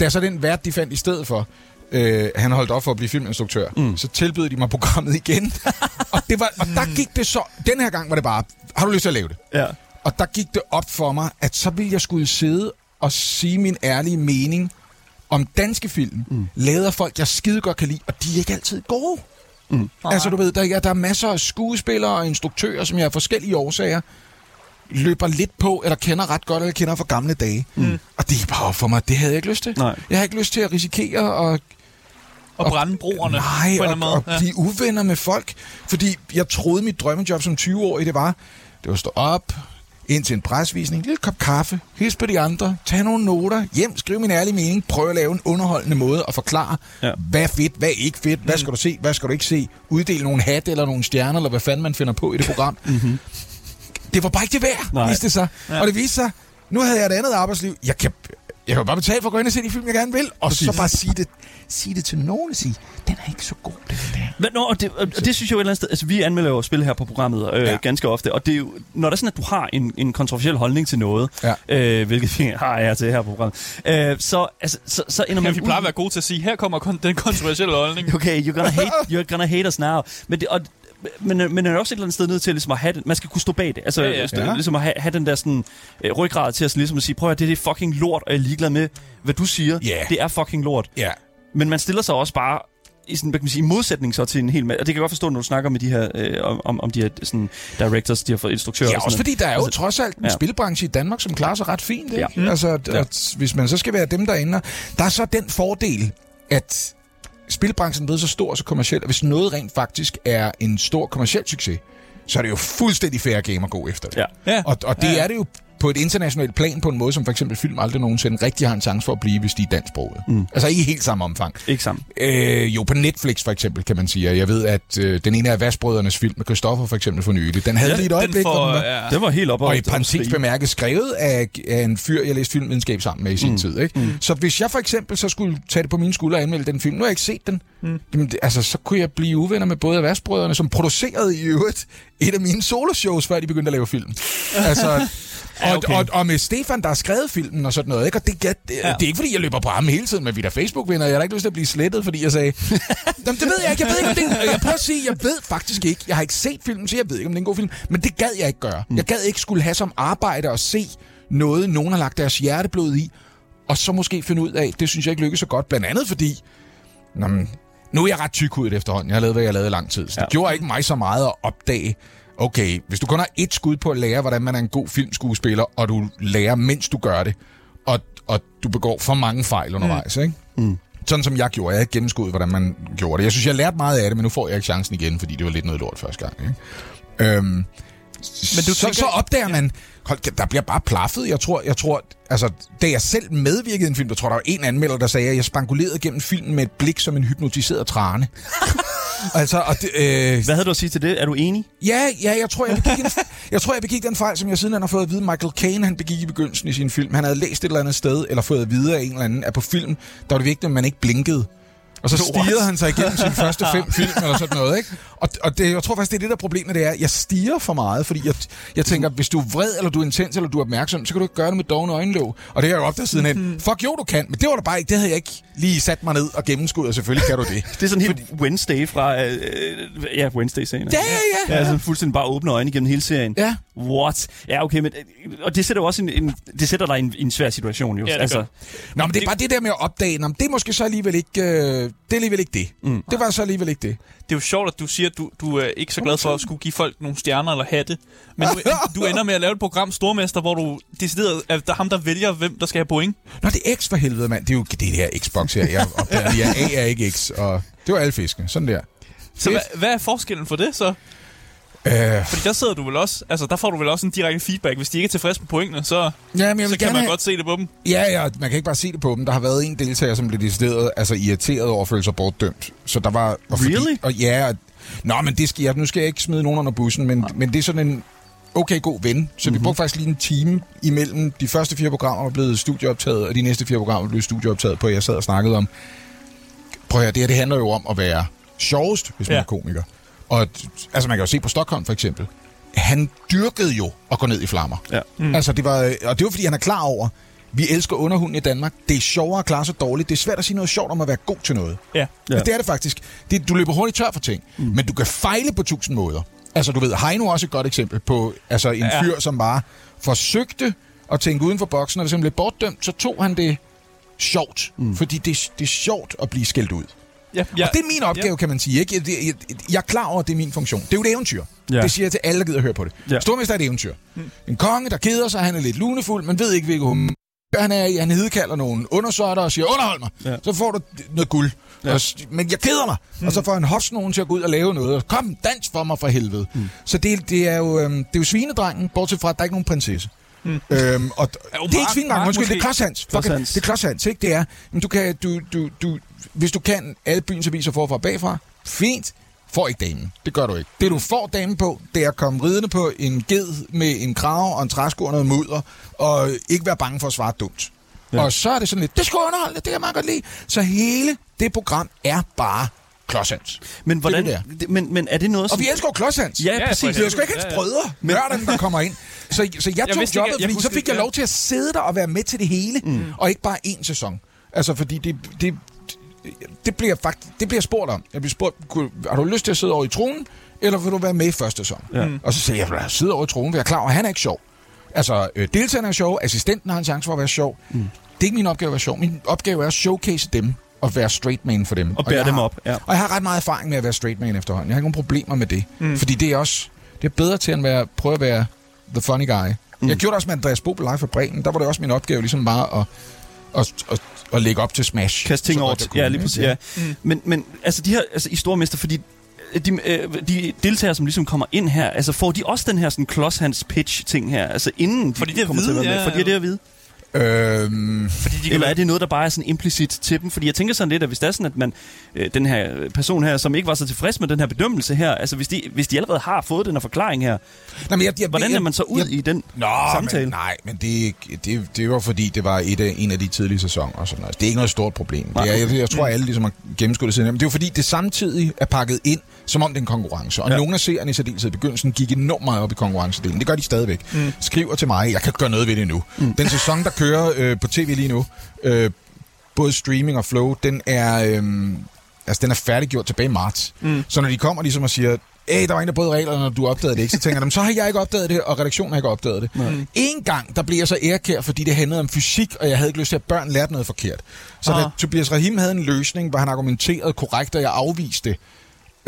Da så den vært, de fandt i stedet for, øh, han holdt op for at blive filminstruktør, mm. så tilbød de mig programmet igen. og, det var, og der gik det så... Den her gang var det bare, har du lyst til at lave det? Ja. Og der gik det op for mig, at så ville jeg skulle sidde og sige min ærlige mening om danske film, mm. lavet af folk, jeg skide godt kan lide, og de er ikke altid gode. Mm. Altså du ved, der, er- der er masser af skuespillere og instruktører, som jeg af forskellige årsager løber lidt på, eller kender ret godt, eller kender fra gamle dage. Mm. Og det er bare for mig, det havde jeg ikke lyst til. Nej. Jeg har ikke lyst til at risikere og Og brænde broerne Nej, på en og, anden og måde. Ja. blive uvenner med folk. Fordi jeg troede, mit drømmejob som 20-årig, det var, det var at stå op, ind til en presvisning, lille kop kaffe, hils på de andre, tage nogle noter, hjem, skrive min ærlige mening, prøve at lave en underholdende måde at forklare, Ja. hvad er fedt, hvad ikke fedt, hvad skal du se, hvad skal du ikke se, uddele nogle hat eller nogle stjerner, eller hvad fanden man finder på i det program. mm-hmm. Det var bare ikke det værd, Nej. viste det sig. Ja. Og det viste sig, nu havde jeg et andet arbejdsliv. Jeg kan, jeg kan jo bare betale for at gå ind og se de film, jeg gerne vil, og så bare sige det, sige det til nogen og sige, den er ikke så god, den der. Men, nå, og det, og det synes jeg jo et eller andet sted... Altså, vi anmelder jo spil her på programmet øh, ja. Ja. ganske ofte, og det er jo, når der er sådan, at du har en, en kontroversiel holdning til noget, Ja. øh, hvilket vi har jeg til her på programmet, øh, så, altså, så, så ender Ja, man vi ud- plejer at være gode til at sige, her kommer kon- den kontroversielle holdning. Okay, you're gonna hate, you're gonna hate us now. Men det, og, men, men man er også et eller andet sted nødt til ligesom at have det. Man skal kunne stå bag det. Altså, Ja, ja, ja. ja. Ligesom at have, have den der sådan, øh, ryggrad til at, sådan, ligesom at sige, prøv at høre, det er det fucking lort, og jeg er ligeglad med, hvad du siger. Ja. Det er fucking lort. Ja, Men man stiller sig også bare i sådan, hvad kan man sige, i modsætning så til en hel masse. Og det kan jeg godt forstå, når du snakker med de her, øh, om- om, om de her sådan, directors, de her for instruktører. Ja, og også sådan fordi der er jo Altså, trods alt en ja. spilbranche i Danmark, som klarer sig ret fint. Ikke? Ja. Ja. Altså, at, Ja. at, hvis man så skal være dem derinde. Der er så den fordel, at spilbranchen er blevet så stor og så kommerciel, at hvis noget rent faktisk er en stor kommerciel succes, så er det jo fuldstændig fair game at gå efter det. Ja. Ja. Og, og det ja. er det jo på et internationalt plan på en måde, som for eksempel film aldrig nogensinde rigtig har en chance for at blive, hvis de er dansksproget. Mm. Altså ikke i helt samme omfang. Ikke sammen. Øh, jo, på Netflix for eksempel, kan man sige. Jeg ved, at øh, den ene af Vasbrødrenes film med Christoffer for eksempel for nylig, den havde Ja, lige et Den øjeblik, hvor får, den var, ja. Det var helt op og i parentes bemærket skrevet af, af en fyr, jeg læste filmvidenskab sammen med i sin mm. tid. Ikke? Mm. Så hvis jeg for eksempel så skulle tage det på mine skuldre og anmelde den film, nu har jeg ikke set den, mm. jamen, altså, så kunne jeg blive uvenner med både Vasbrødrene, som producerede i øvrigt et af mine soloshows, før de begyndte at lave film. altså, Ja, okay. okay. og, og med Stefan, der har skrevet filmen og sådan noget. Ikke? Og det, det, det, Ja. det er ikke, fordi jeg løber på ham hele tiden, men vi er Facebook-venner. Jeg har da ikke lyst til at blive slettet, fordi jeg sagde, Jamen, det ved jeg ikke. Jeg ved ikke, om det er, jeg prøver at sige, jeg ved faktisk ikke. Jeg har ikke set filmen, så jeg ved ikke, om det er en god film. Men det gad jeg ikke gøre. Jeg gad ikke skulle have som arbejde at se noget, nogen har lagt deres hjerteblod i, og så måske finde ud af, det synes jeg ikke lykkes så godt. Blandt andet fordi, nå, nu er jeg ret tykhudet efterhånden. Jeg har lavet, hvad jeg har lavet i lang tid. Så det Ja. gjorde ikke mig så meget at opdage, okay, hvis du kun har et skud på at lære, hvordan man er en god filmskuespiller, og du lærer, mens du gør det, og, og du begår for mange fejl undervejs, mm. ikke? Mm. Sådan som jeg gjorde. Jeg havde ikke gennemskuddet, hvordan man gjorde det. Jeg synes, jeg lærte meget af det, men nu får jeg ikke chancen igen, fordi det var lidt noget lort første gang. Ikke? Øhm, Men du så, tænker, så opdager man, hold, der bliver bare plaffet. Jeg tror, jeg tror, altså, da jeg selv medvirkede i en film, der tror, der var en anmelder, der sagde, at jeg spangulerede gennem filmen med et blik som en hypnotiseret trane. altså, og det, øh, Hvad havde du at sige til det? Er du enig? Ja, ja jeg tror, jeg begik, en, jeg tror, jeg begik den fejl, som jeg siden har fået at vide, Michael Caine han begik i begyndelsen i sin film. Han havde læst et eller andet sted, eller fået at vide af en eller anden, at på film, der var det vigtigt, at man ikke blinkede. Og så stirrede han sig igennem sine første fem film, eller sådan noget, ikke? Og, og det, jeg tror faktisk, det er det der problemet, det er, jeg stiger for meget, fordi jeg, jeg tænker, hvis du er vred, eller du er intens, eller du er opmærksom, så kan du ikke gøre det med dogne øjenlåg. Og det har jeg jo opdaget sidenhen. Mm. Fuck jo, du kan, men det var da bare ikke, det havde jeg ikke lige sat mig ned og gennemskuddet, og selvfølgelig kan du det. det er sådan helt fordi... Wednesday fra, øh, ja, Wednesday-serien. Ja, ja, ja. Ja, sådan fuldstændig bare åbne øjne gennem hele serien. Ja. What? Ja, okay, men, øh, og det sætter jo også en, en det sætter dig i en, en svær situation, jo. Ja, det altså. Nå, men det er bare det der med at opdage, Nå, det er måske så alligevel ikke, øh, det er alligevel ikke det. Mm. Det var så alligevel ikke det. Det er jo sjovt, at du siger, at du, du er ikke så glad for at skulle give folk nogle stjerner eller hatte. Men du, du ender med at lave et program Stormester, hvor du decideret er der ham, der vælger, hvem der skal have point. Nå, det er X for helvede, mand. Det er jo det her Xbox her. Jeg opdager, jeg A er ikke X, og det var alle fiskene. Sådan der. Så hvad, hvad er forskellen for det så? Øh. Fordi der sidder du vel også, altså der får du vel også en direkte feedback. Hvis de ikke er tilfredse med pointene, så, ja, men jeg så kan man have... godt se det på dem. Ja, ja, man kan ikke bare se det på dem. Der har været en deltager, som blev decideret, altså irriteret over at føle sig bortdømt. Så der var... Og really? Fordi, og ja, Nå, men det skal jeg, nu skal jeg ikke smide nogen under bussen, men, ja. men det er sådan en okay god ven. Så mm-hmm. vi mhm. brugte faktisk lige en time imellem de første fire programmer var blevet studieoptaget, og de næste fire programmer blev studieoptaget på, at jeg sad og snakkede om, prøv at høre, det her det handler jo om at være sjovest, hvis man ja. er komiker. Og altså, man kan jo se på Stockholm for eksempel. Han dyrkede jo at gå ned i flammer. Ja. Mm. Altså, det var, og det var, fordi han er klar over, vi elsker underhunden i Danmark. Det er sjovere at klare sig dårligt. Det er svært at sige noget sjovt om at være god til noget. Ja. ja. Men det er det faktisk. Det, du løber hurtigt tør for ting. Mm. Men du kan fejle på tusind måder. Altså, du ved, Heino er også et godt eksempel på altså, en ja. fyr, som bare forsøgte at tænke uden for boksen, og hvis han blev bortdømt, så tog han det sjovt. Mm. Fordi det, det er sjovt at blive skældt ud. Ja, ja, og det er min opgave, ja. kan man sige. Ikke? Jeg, jeg, jeg er klar over, at det er min funktion. Det er jo et eventyr. Ja. Det siger jeg til alle, der gider at høre på det. Ja. Stormester er et eventyr. Mm. En konge, der keder sig, han er lidt lunefuld, man ved ikke, hvilket hum han er Han hedkalder nogle undersøgter og siger, underhold mig, ja. så får du noget guld. Ja. Og, men jeg keder mig. Mm. Og så får han hos nogen til at gå ud og lave noget. Kom, dans for mig for helvede. Mm. Så det, det, er jo, øhm, det er jo svinedrengen, bortset fra, at der er ikke nogen prinsesse. Mm. Øhm, og det er ikke svinedrengen, undskyld, det er Klods Fuck det er Klods ikke? Det er, men du kan, du, du, du, hvis du kan alle byens aviser forfra og bagfra, fint, får ikke damen. Det gør du ikke. Det du får damen på, det er at komme ridende på en ged med en krav og en træsko og noget mudder, og ikke være bange for at svare dumt. Ja. Og så er det sådan lidt, det skal underholde, det kan jeg meget godt lide. Så hele det program er bare klodshands. Men, hvordan, det er det men, men er det noget, som... Og vi elsker klodshands. Ja, ja, præcis. Det er sgu ikke hans brødre, men... nørderne, der kommer ind. Så, så jeg tog jeg jobbet, ikke, jeg, fordi så fik jeg lov til at sidde der og være med til det hele, mm. og ikke bare én sæson. Altså, fordi det, det, det bliver faktisk det bliver spurgt om. Jeg bliver spurgt, har du lyst til at sidde over i tronen, eller vil du være med i første sæson? Ja. Mm. Og så siger jeg, jeg sidder over i tronen, for jeg er klar over, at han er ikke sjov. Altså, øh, deltagerne er sjov, assistenten har en chance for at være sjov. Mm. Det er ikke min opgave at være sjov. Min opgave er at showcase dem og være straight man for dem. Og bære dem har, op, ja. Og jeg har ret meget erfaring med at være straight man efterhånden. Jeg har ikke nogen problemer med det. Mm. Fordi det er også det er bedre til at være, prøve at være the funny guy. Mm. Jeg gjorde det også med Andreas Bo på Live for Bremen. Der var det også min opgave ligesom bare at, at, at at lægge op til Smash. Kaste ting over til, ja, lige præcis. Ja. Mm. Men, men altså, de her altså, i Stormester, fordi øh, de, øh, de deltagere, som ligesom kommer ind her, altså får de også den her sådan klodshands pitch ting her, altså inden de, de kommer vide, til at være med? Ja, Fordi det er at vide? Øhm, fordi de eller er det noget, der bare er sådan implicit til dem? Fordi jeg tænker sådan lidt, at hvis det er sådan, at man, øh, den her person her, som ikke var så tilfreds med den her bedømmelse her, altså hvis de, hvis de allerede har fået den her forklaring her, nej, men jeg, jeg, hvordan er man så ud jeg, i den nå, samtale? Men, nej, men det, det, det var fordi, det var et af, en af de tidlige sæsoner. Og sådan noget. Det er ikke noget stort problem. Det er, jeg, jeg tror, alle ligesom har gennemskuddet det. Men det er jo fordi, det samtidig er pakket ind, som om det er en konkurrence. Og ja. nogle af seerne i særdeleshed i begyndelsen gik enormt meget op i konkurrencedelen. Det gør de stadigvæk. Mm. Skriver til mig, jeg kan gøre noget ved det nu. Mm. Den sæson, der kører øh, på tv lige nu, øh, både streaming og flow, den er, øh, altså, den er færdiggjort tilbage i marts. Mm. Så når de kommer ligesom og siger, Æh, der var en, der brød reglerne, og du opdagede det ikke. Så tænker de, så har jeg ikke opdaget det, og redaktionen har ikke opdaget det. Mm. En gang, der blev jeg så ærkær, fordi det handlede om fysik, og jeg havde ikke lyst til, at børn lærte noget forkert. Så ah. da Tobias Rahim havde en løsning, hvor han argumenterede korrekt, og jeg afviste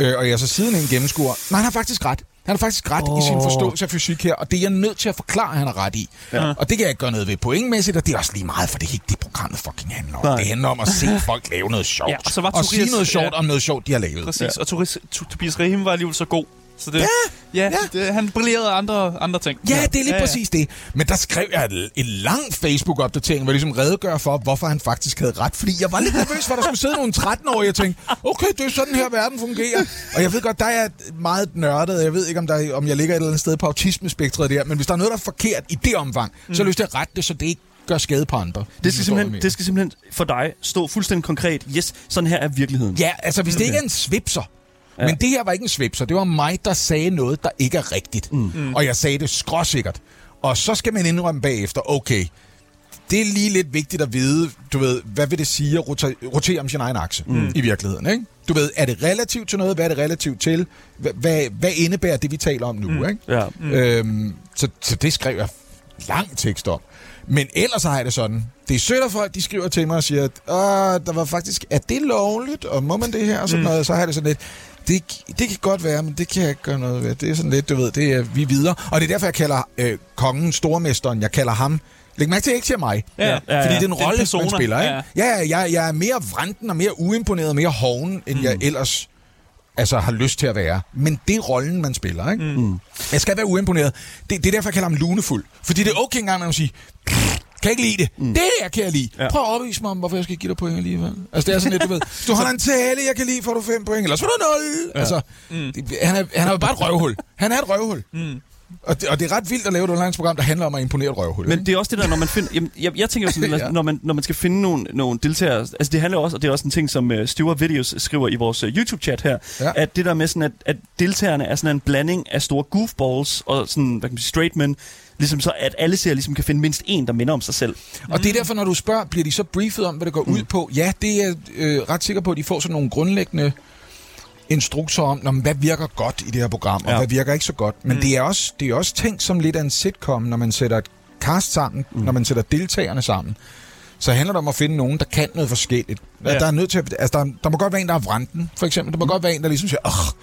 øh, og jeg så siden en gennemskuer, nej, han har faktisk ret. Han har faktisk ret oh. i sin forståelse af fysik her, og det er jeg nødt til at forklare, at han har ret i. Ja. Og det kan jeg ikke gøre noget ved pointmæssigt, og det er også lige meget, for det er ikke det, programmet fucking handler om. Nej. Det handler om at se folk lave noget sjovt, ja, og, så var og Tobias, sige noget sjovt ja. om noget sjovt, de har lavet. Præcis, ja. og Tobias Rahim var alligevel så god, Så det, ja, ja, ja. Det, han brillerede andre, andre ting. Ja, det er lige ja, ja. præcis det. Men der skrev jeg en, en lang Facebook-opdatering, hvor jeg ligesom redegør for, hvorfor han faktisk havde ret. Fordi jeg var lidt nervøs for, at der skulle sidde nogle 13-årige, og tænkte, okay, det er sådan her, verden fungerer. Og jeg ved godt, der er meget nørdet. Jeg ved ikke, om, der, om jeg ligger et eller andet sted på autismespektret der. Men hvis der er noget, der er forkert i det omfang, mm. så har jeg lyst til at rette det, så det ikke gør skade på andre. Det skal, simpelthen, det skal simpelthen for dig stå fuldstændig konkret. Yes, sådan her er virkeligheden. Ja, altså hvis det ikke er en svipser, Ja. Men det her var ikke en svipser. Det var mig, der sagde noget, der ikke er rigtigt. Mm. Og jeg sagde det skråsikkert. Og så skal man indrømme bagefter, okay, det er lige lidt vigtigt at vide, du ved, hvad vil det sige at rotere, rotere om sin egen akse mm. i virkeligheden, ikke? Du ved, er det relativt til noget? Hvad er det relativt til? Hvad, hvad, hvad indebærer det, vi taler om nu, mm. ikke? Ja. Mm. Øhm, så, så det skrev jeg lang tekst om. Men ellers har jeg det sådan. Det er sødt at folk, de skriver til mig og siger, at der var faktisk, er det lovligt, og må man det her, og sådan mm. noget. Så har jeg det sådan lidt, det, det kan godt være, men det kan jeg ikke gøre noget ved. Det er sådan lidt, du ved, det er vi er videre. Og det er derfor, jeg kalder øh, kongen, stormesteren, jeg kalder ham Læg mærke til, at jeg ikke siger mig. Ja, ja, ja, Fordi det er en rolle, man spiller. Ikke? ja. Ja, ja jeg, jeg er mere vranden og mere uimponeret og mere hoven, end mm. jeg ellers altså, har lyst til at være. Men det er rollen, man spiller. Ikke? Mm. Jeg skal være uimponeret. Det, det er derfor, jeg kalder ham lunefuld. Fordi det er okay engang, når man siger, kan ikke lide det. Mm. Det her kan jeg lide. Ja. Prøv at opvise mig om, hvorfor jeg skal give dig point alligevel. Altså, det er sådan lidt, du ved, hvis du holder en tale, jeg kan lide, får du fem point, eller så får du nul. Ja. Altså, mm. det, han, er, han er jo bare et røvhul. Han er et røvhul. Mm. Og det, og det er ret vildt at lave et underlandsprogram, der handler om at imponere et røvhul. Men det er også det der, når man finder... Jamen, jeg, jeg tænker jo sådan, Ja. når, man, når man skal finde nogle, nogle deltagere... Altså det handler også, og det er også en ting, som uh, Stuart Videos skriver i vores uh, YouTube-chat her, Ja. at det der med sådan, at, at deltagerne er sådan en blanding af store goofballs og sådan, hvad kan man sige, straight men, ligesom så, at alle ser ligesom kan finde mindst en, der minder om sig selv. Og det er derfor, når du spørger, bliver de så briefet om, hvad det går mm. ud på? Ja, det er jeg øh, ret sikker på, at de får sådan nogle grundlæggende instrukser om, når, hvad virker godt i det her program, og ja. Hvad virker ikke så godt. Men mm. det, er også, det er også tænkt som lidt af en sitcom, når man sætter et cast sammen, mm. når man sætter deltagerne sammen. Så handler det om at finde nogen, der kan noget forskelligt. Ja. Der, er nødt til at, altså der, der må godt være en, der er vranden, for eksempel. Der må mm. godt være en, der ligesom siger, åh,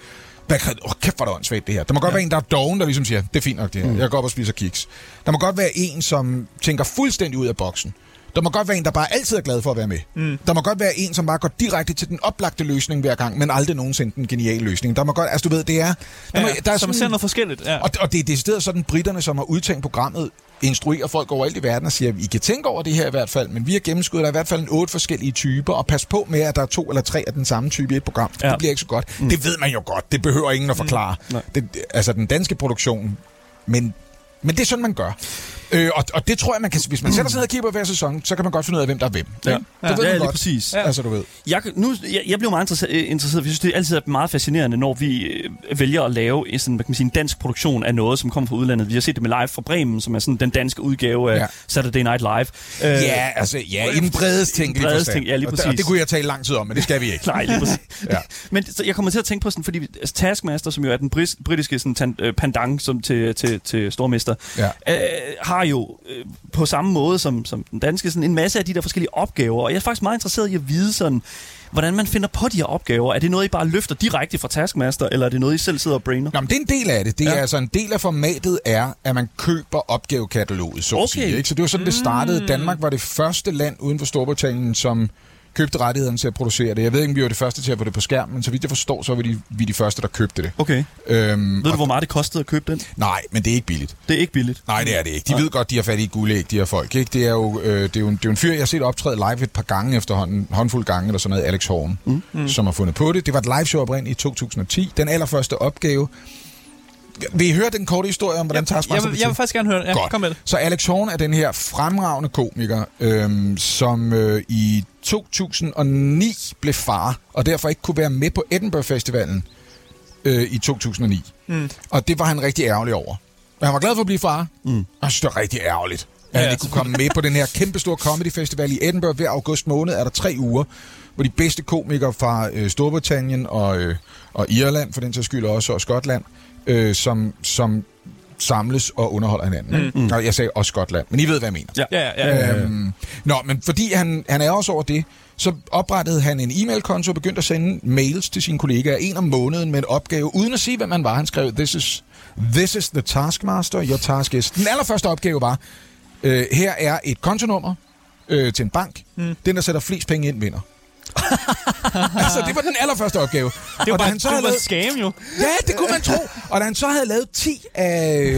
hvad kan, åh, kæft, hvor er det åndssvagt, det her. Der må godt ja. være en, der er doven, der ligesom siger, det er fint nok, det her. Mm. Jeg går op og spiser kiks. Der må godt være en, som tænker fuldstændig ud af boksen. Der må godt være en, der bare altid er glad for at være med. Mm. Der må godt være en, som bare går direkte til den oplagte løsning hver gang, men aldrig nogensinde den geniale løsning. Der må godt, altså du ved, det er... Der Ja, må, der er så man ser noget forskelligt. Ja. og, og det er decideret sådan, britterne, som har udtænkt programmet, instruerer folk overalt i verden og siger, I kan tænke over det her i hvert fald, men vi har gennemskuddet, der er i hvert fald en otte forskellige typer, og pas på med, at der er to eller tre af den samme type i et program. Ja. Ja. Det bliver ikke så godt. Mm. Det ved man jo godt. Det behøver ingen at forklare. Mm. Nej. Det, altså den danske produktion. Men, men det er sådan, man gør. Øh, og, og det tror jeg, man kan, hvis man sætter sig ned og kigger på hver sæson, så kan man godt finde ud af, hvem der er hvem. Ja. Ikke? Det ved Ja, man lige godt. præcis. Ja. Altså, du ved. Jeg, nu, jeg, jeg blev meget interesseret, interesseret, for jeg synes, det er altid meget fascinerende, når vi øh, vælger at lave sådan, hvad kan man sige, en dansk produktion af noget, som kommer fra udlandet. Vi har set det med Live fra Bremen, som er sådan den danske udgave af Ja. ja. Saturday Night Live. Øh, Ja, altså, ja, i den bredest tænkelige bredest forstand. tænk- ja, lige Og det- Og præcis. det kunne jeg tale lang tid om, men det skal vi ikke. Nej, lige præcis. Ja. Men så jeg kommer til at tænke på sådan, fordi altså, Taskmaster, som jo er den britiske sådan, tan, øh, pandang som til, til, til Stormester, Ja. øh, har jo øh, på samme måde som, som den danske sådan en masse af de der forskellige opgaver. Og jeg er faktisk meget interesseret i at vide sådan, hvordan man finder på de her opgaver. Er det noget, I bare løfter direkte fra Taskmaster, eller er det noget, I selv sidder og brainer? Nå, men det er en del af det. Det er Ja. altså en del af formatet er, at man køber opgavekataloget, så Okay. sige. Ikke? Så det var sådan, det startede. Danmark var det første land uden for Storbritannien, som købte rettighederne til at producere det. Jeg ved ikke, om vi var det første til at få det på skærm, men så vidt jeg forstår, så var de, vi de første, der købte det. Okay. Øhm, Ved du, hvor meget det kostede at købe den? Nej, men det er ikke billigt. Det er ikke billigt. Nej, det er det ikke. De ved godt, de har fat i et guldæg, de her folk. Ikke? Det, er jo, øh, det, er jo en, det er jo en fyr, jeg har set optræde live et par gange efterhånden, håndfuld gange eller sådan noget, Alex Horn, mm. Mm. som har fundet på det. Det var et liveshow oprindeligt i 2010. Den allerførste opgave. Vil I høre den korte historie om, hvordan jeg, Taskmaster jeg, vil, til? jeg vil faktisk gerne høre. Ja, Godt. kom med det. Så Alex Horn er den her fremragende komiker, øhm, som øh, i 2009 blev far, og derfor ikke kunne være med på Edinburgh Festivalen øh, i 2009. Mm. Og det var han rigtig ærgerlig over. Men han var glad for at blive far, mm. og synes, det var rigtig ærgerligt. At Ja, han ikke kunne komme med på den her kæmpestore comedy festival i Edinburgh hver august måned, er der tre uger, hvor de bedste komikere fra øh, Storbritannien og, øh, og Irland, for den sags skyld også, og Skotland, øh, som, som samles og underholder hinanden. Mm. Og jeg sagde også Skotland, men I ved, hvad jeg mener. Ja. Ja, ja, ja. Øhm, nå, men fordi han, han er også over det, så oprettede han en e-mailkonto og begyndte at sende mails til sine kollegaer en om måneden med en opgave, uden at sige, hvem man var. Han skrev, this is, this is the taskmaster, your task is. Den allerførste opgave var, øh, her er et kontonummer øh, til en bank. Mm. Den, der sætter flest penge ind, vinder. altså, det var den allerførste opgave. Det var og bare, han så det var lavet, scam jo. Ja, det kunne man tro. Og da han så havde lavet 10 af,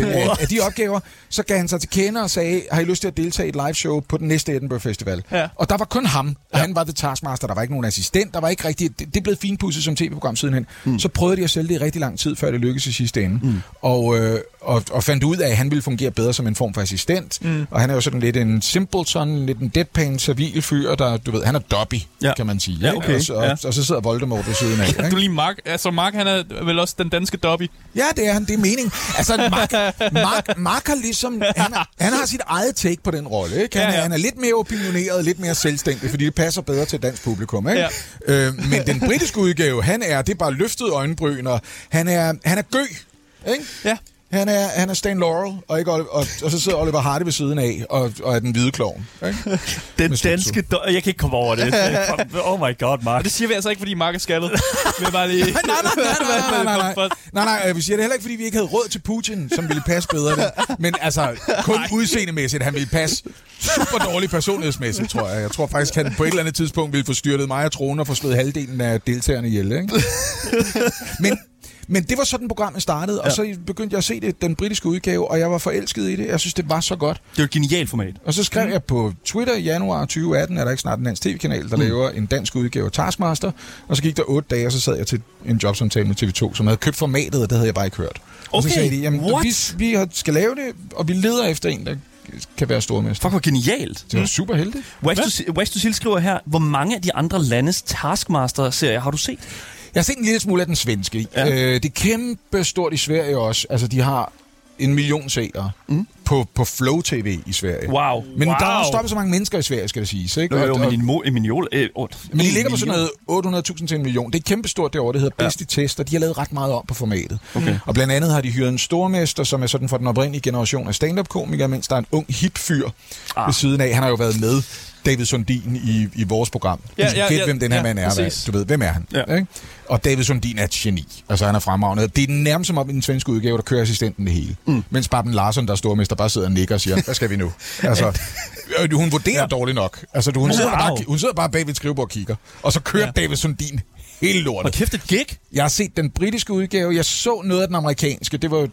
af, af de opgaver, så gav han sig til kende og sagde, har I lyst til at deltage i et live show på den næste Edinburgh Festival? Ja. Og der var kun ham, og han var the taskmaster, der var ikke nogen assistent, der var ikke rigtig, det, det blev finpudset som tv-program sidenhen. Mm. Så prøvede de at sælge det i rigtig lang tid, før det lykkedes i sidste ende. Mm. Og, øh, og, og fandt ud af, at han ville fungere bedre som en form for assistent. Mm. Og han er jo sådan lidt en simpleton, lidt en deadpan, servil fyr, der, du ved, han er Dobby, Ja. ja. kan man sige. Ja, okay. Og, så, og, Ja. og, så sidder Voldemort ved siden af. ikke? Du lige Mark. Altså, Mark, han er vel også den danske Dobby. Ja, det er han. Det er meningen. Altså, Mark, Mark, Mark har ligesom... Han, har- han har sit eget take på den rolle, ikke? Han, Ja, ja, han er lidt mere opinioneret, lidt mere selvstændig, fordi det passer bedre til dansk publikum, ikke? Ja. Øh, men den britiske udgave, han er... Det er bare løftet øjenbryn, og han er, han er gø, ikke? Ja. Han er, han er Stan Laurel, og, ikke, Oli- og, og så sidder Oliver Hardy ved siden af, og, og er den hvide klovn. Ikke? Den danske... Do- jeg kan ikke komme over det. Oh my god, Mark. Og det siger vi altså ikke, fordi Mark er skaldet. Er bare lige... nej, nej, nej, nej, nej, nej, nej. Nej, nej, øh, vi siger det heller ikke, fordi vi ikke havde råd til Putin, som ville passe bedre. Der. Men altså, kun udseendemæssigt, han ville passe super dårligt personlighedsmæssigt, tror jeg. Jeg tror faktisk, han på et eller andet tidspunkt ville få styrtet mig og tronen og få slået halvdelen af deltagerne ihjel. Ikke? Men, men det var sådan, programmet startede, og Ja. så begyndte jeg at se det, den britiske udgave, og jeg var forelsket i det. Jeg synes, det var så godt. Det er jo et genialt format. Og så skrev mm. jeg på Twitter i januar 2018, er der ikke snart en dansk tv-kanal, der mm. laver en dansk udgave af Taskmaster. Og så gik der otte dage, og så sad jeg til en jobsamtale med TV2, som havde købt formatet, og det havde jeg bare ikke hørt. Og så Okay, sagde de, jamen, what? vi, vi har- skal lave det, og vi leder efter en, der kan være stormester. Fuck, hvor genialt. Det var super heldigt. Wax to, Wax to Seal skriver her, hvor mange af de andre landes Taskmaster-serier har du set? Jeg har set en lille smule af den svenske. Ja. Ja. Øh, det er kæmpe stort i Sverige også. Altså, de har en million seere mm. på, på Flow TV i Sverige. Wow. Men wow. der er også dobbelt så mange mennesker i Sverige, skal det siges. Ikke? Jo, jo, men en, mo- en million... Øh, oh, Men de ligger på sådan noget 800.000 til en million. Det er kæmpestort derovre, det hedder Bedst i Test, og de har lavet ret meget om på formatet. Okay. Og blandt andet har de hyret en stormester, som er sådan for den oprindelige generation af stand-up-komikere, mens der er en ung hip fyr ah. ved siden af. Han har jo været med David Sundin i, i vores program. Ja, Ja, ja, Gæt, ja, hvem den her ja, mand er. Hvad, du ved, hvem er han? Ja. Ikke? Og David Sundin er et geni. Altså, han er fremragende. Det er nærmest som om i den svenske udgave, der kører assistenten det hele. Mm. Mens Babben Larsson, der er stormester, bare sidder og nikker og siger, hvad skal vi nu? Altså, øh, hun vurderer ja. dårligt nok. Altså, du, hun, sidder Wow. bare, hun sidder bare bag ved et skrivebord og kigger. Og så kører ja. David Sundin hele Og lortet. kæft et gig. Jeg har set den britiske udgave. Jeg så noget af den amerikanske. Det var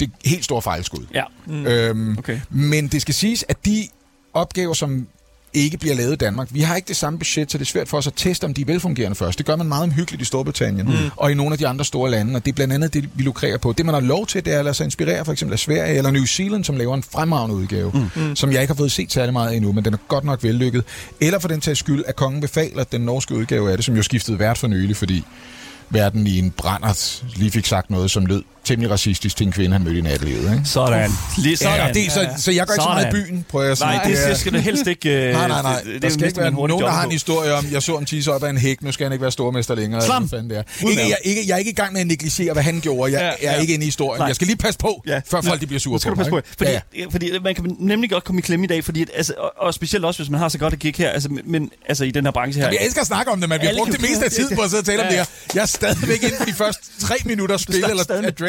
det helt store fejlskud. Ja. Mm. Øhm, Okay. Men det skal siges, at de opgaver, som ikke bliver lavet i Danmark. Vi har ikke det samme budget, så det er svært for os at teste, om de er velfungerende først. Det gør man meget omhyggeligt i Storbritannien mm. og i nogle af de andre store lande, og det er blandt andet det, vi lukrerer på. Det, man har lov til, det er at lade sig inspirere for eksempel af Sverige eller New Zealand, som laver en fremragende udgave, mm. som jeg ikke har fået set særlig meget endnu, men den er godt nok vellykket. Eller for den tages skyld, at kongen befaler den norske udgave af det, som jo skiftede vært for nylig, fordi verden i en brændert lige fik sagt noget, som lød temmelig racistisk til en kvinde, han mødte i nattelivet. Ikke? Sådan. Lige sådan. Ja, det, så, så jeg går ikke så meget i Sådan. byen, prøver jeg at sige. Nej, det, det skal det helst ikke... Øh, Nej, nej, nej. Det, det, der er skal ikke være nogen, der har en historie om, jeg så en tisse op af en hæk, nu skal han ikke være stormester længere. Slam. hvad fanden det er. Uden Ikke, ad. jeg, ikke, jeg er ikke i gang med at negligere, hvad han gjorde. Jeg, Ja, jeg er ikke inde i historien. Nej. Jeg skal lige passe på, Ja. før folk de bliver sure på du passe på. mig. Fordi, Ja, ja, fordi man kan nemlig godt komme i klemme i dag, fordi, at, altså, og, og specielt også, hvis man har så godt et gig her, altså, men, altså i den her branche her. Jeg elsker at snakke om det, men vi har brugt det meste af tiden på at sidde og tale om det her. Jeg er stadigvæk inde for de første tre minutter spil, eller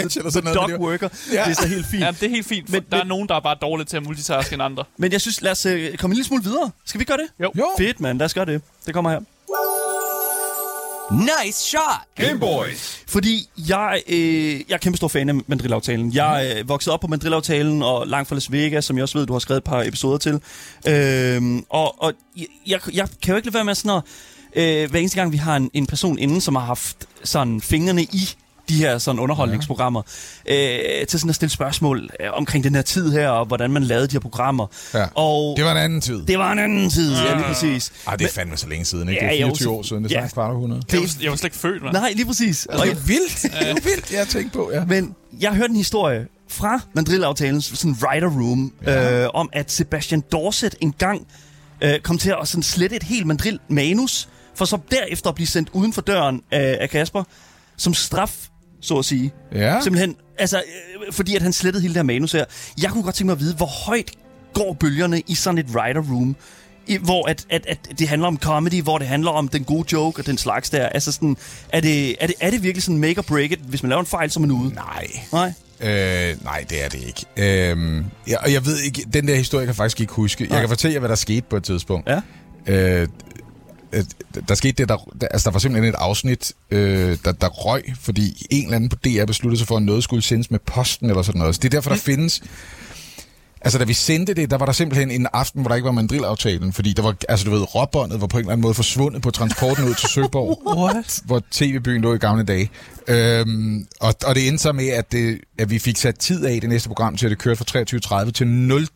dredge, eller sådan noget. Dog worker. Ja. Det er så helt fint. Ja, det er helt fint, for Men- der er men- nogen, der er bare dårlige til at multitaske end andre. Men jeg synes, lad os øh, komme en lille smule videre. Skal vi gøre det? Jo. Jo. Fedt, mand. Lad os gøre det. Det kommer her. Nice shot. Game Boys. Fordi jeg, øh, jeg er kæmpe stor fan af Mandrill-aftalen. Jeg er øh, vokset op på Mandrill-aftalen og langt fra Las Vegas, som jeg også ved, du har skrevet et par episoder til. Øhm, og og jeg, jeg, jeg kan jo ikke lade være med sådan at, øh, hver eneste gang vi har en, en person inde, som har haft sådan fingrene i de her sådan underholdningsprogrammer, øh, til sådan at stille spørgsmål øh, omkring den her tid her, og hvordan man lavede de her programmer. Ja. Og Det var en anden tid. det var en anden tid, ja, lige præcis. Ej, det er fandme så længe siden, ikke? Det Ja, er jo, 24 så- år siden. Det er ja. snart århundrede. Jeg var, jeg var slet ikke født, man. Nej, lige præcis. Og Det er vildt. Det er vildt, jeg har tænkt på, ja. Men jeg hørte en historie fra Mandrill-aftalens sådan writer room, ja. øh, om at Sebastian Dorset engang øh, kom til at sådan slette et helt Mandrill-manus, for så derefter at blive sendt uden for døren af, af Kasper, som straf, så at sige. Ja. Simpelthen, altså, øh, fordi at han slettede hele det her manus her. Jeg kunne godt tænke mig at vide, hvor højt går bølgerne i sådan et writer room, i, hvor at, at, at det handler om comedy, hvor det handler om den gode joke og den slags der. Altså sådan, er det, er det, er det virkelig sådan make or break it? Hvis man laver en fejl, så er man ude. Nej. Nej. Øh, nej, det er det ikke. Øh, ja, og jeg ved ikke, den der historie kan jeg faktisk ikke huske. Jeg Nej. kan fortælle jer, hvad der skete på et tidspunkt. Ja. Øh, der skete det, der, der, altså der var simpelthen et afsnit, øh, der, der røg, fordi en eller anden på DR besluttede sig for, at noget skulle sendes med posten eller sådan noget. Så det er derfor, der mm. findes... Altså, da vi sendte det, der var der simpelthen en aften, hvor der ikke var mandrilaftalen, fordi der var, altså du ved, råbåndet var på en eller anden måde forsvundet på transporten ud til Søborg, What? hvor tv-byen lå i gamle dage. Øhm, og, og det endte så med, at, det, at vi fik sat tid af i det næste program til, at det kørte fra 23.30 til 0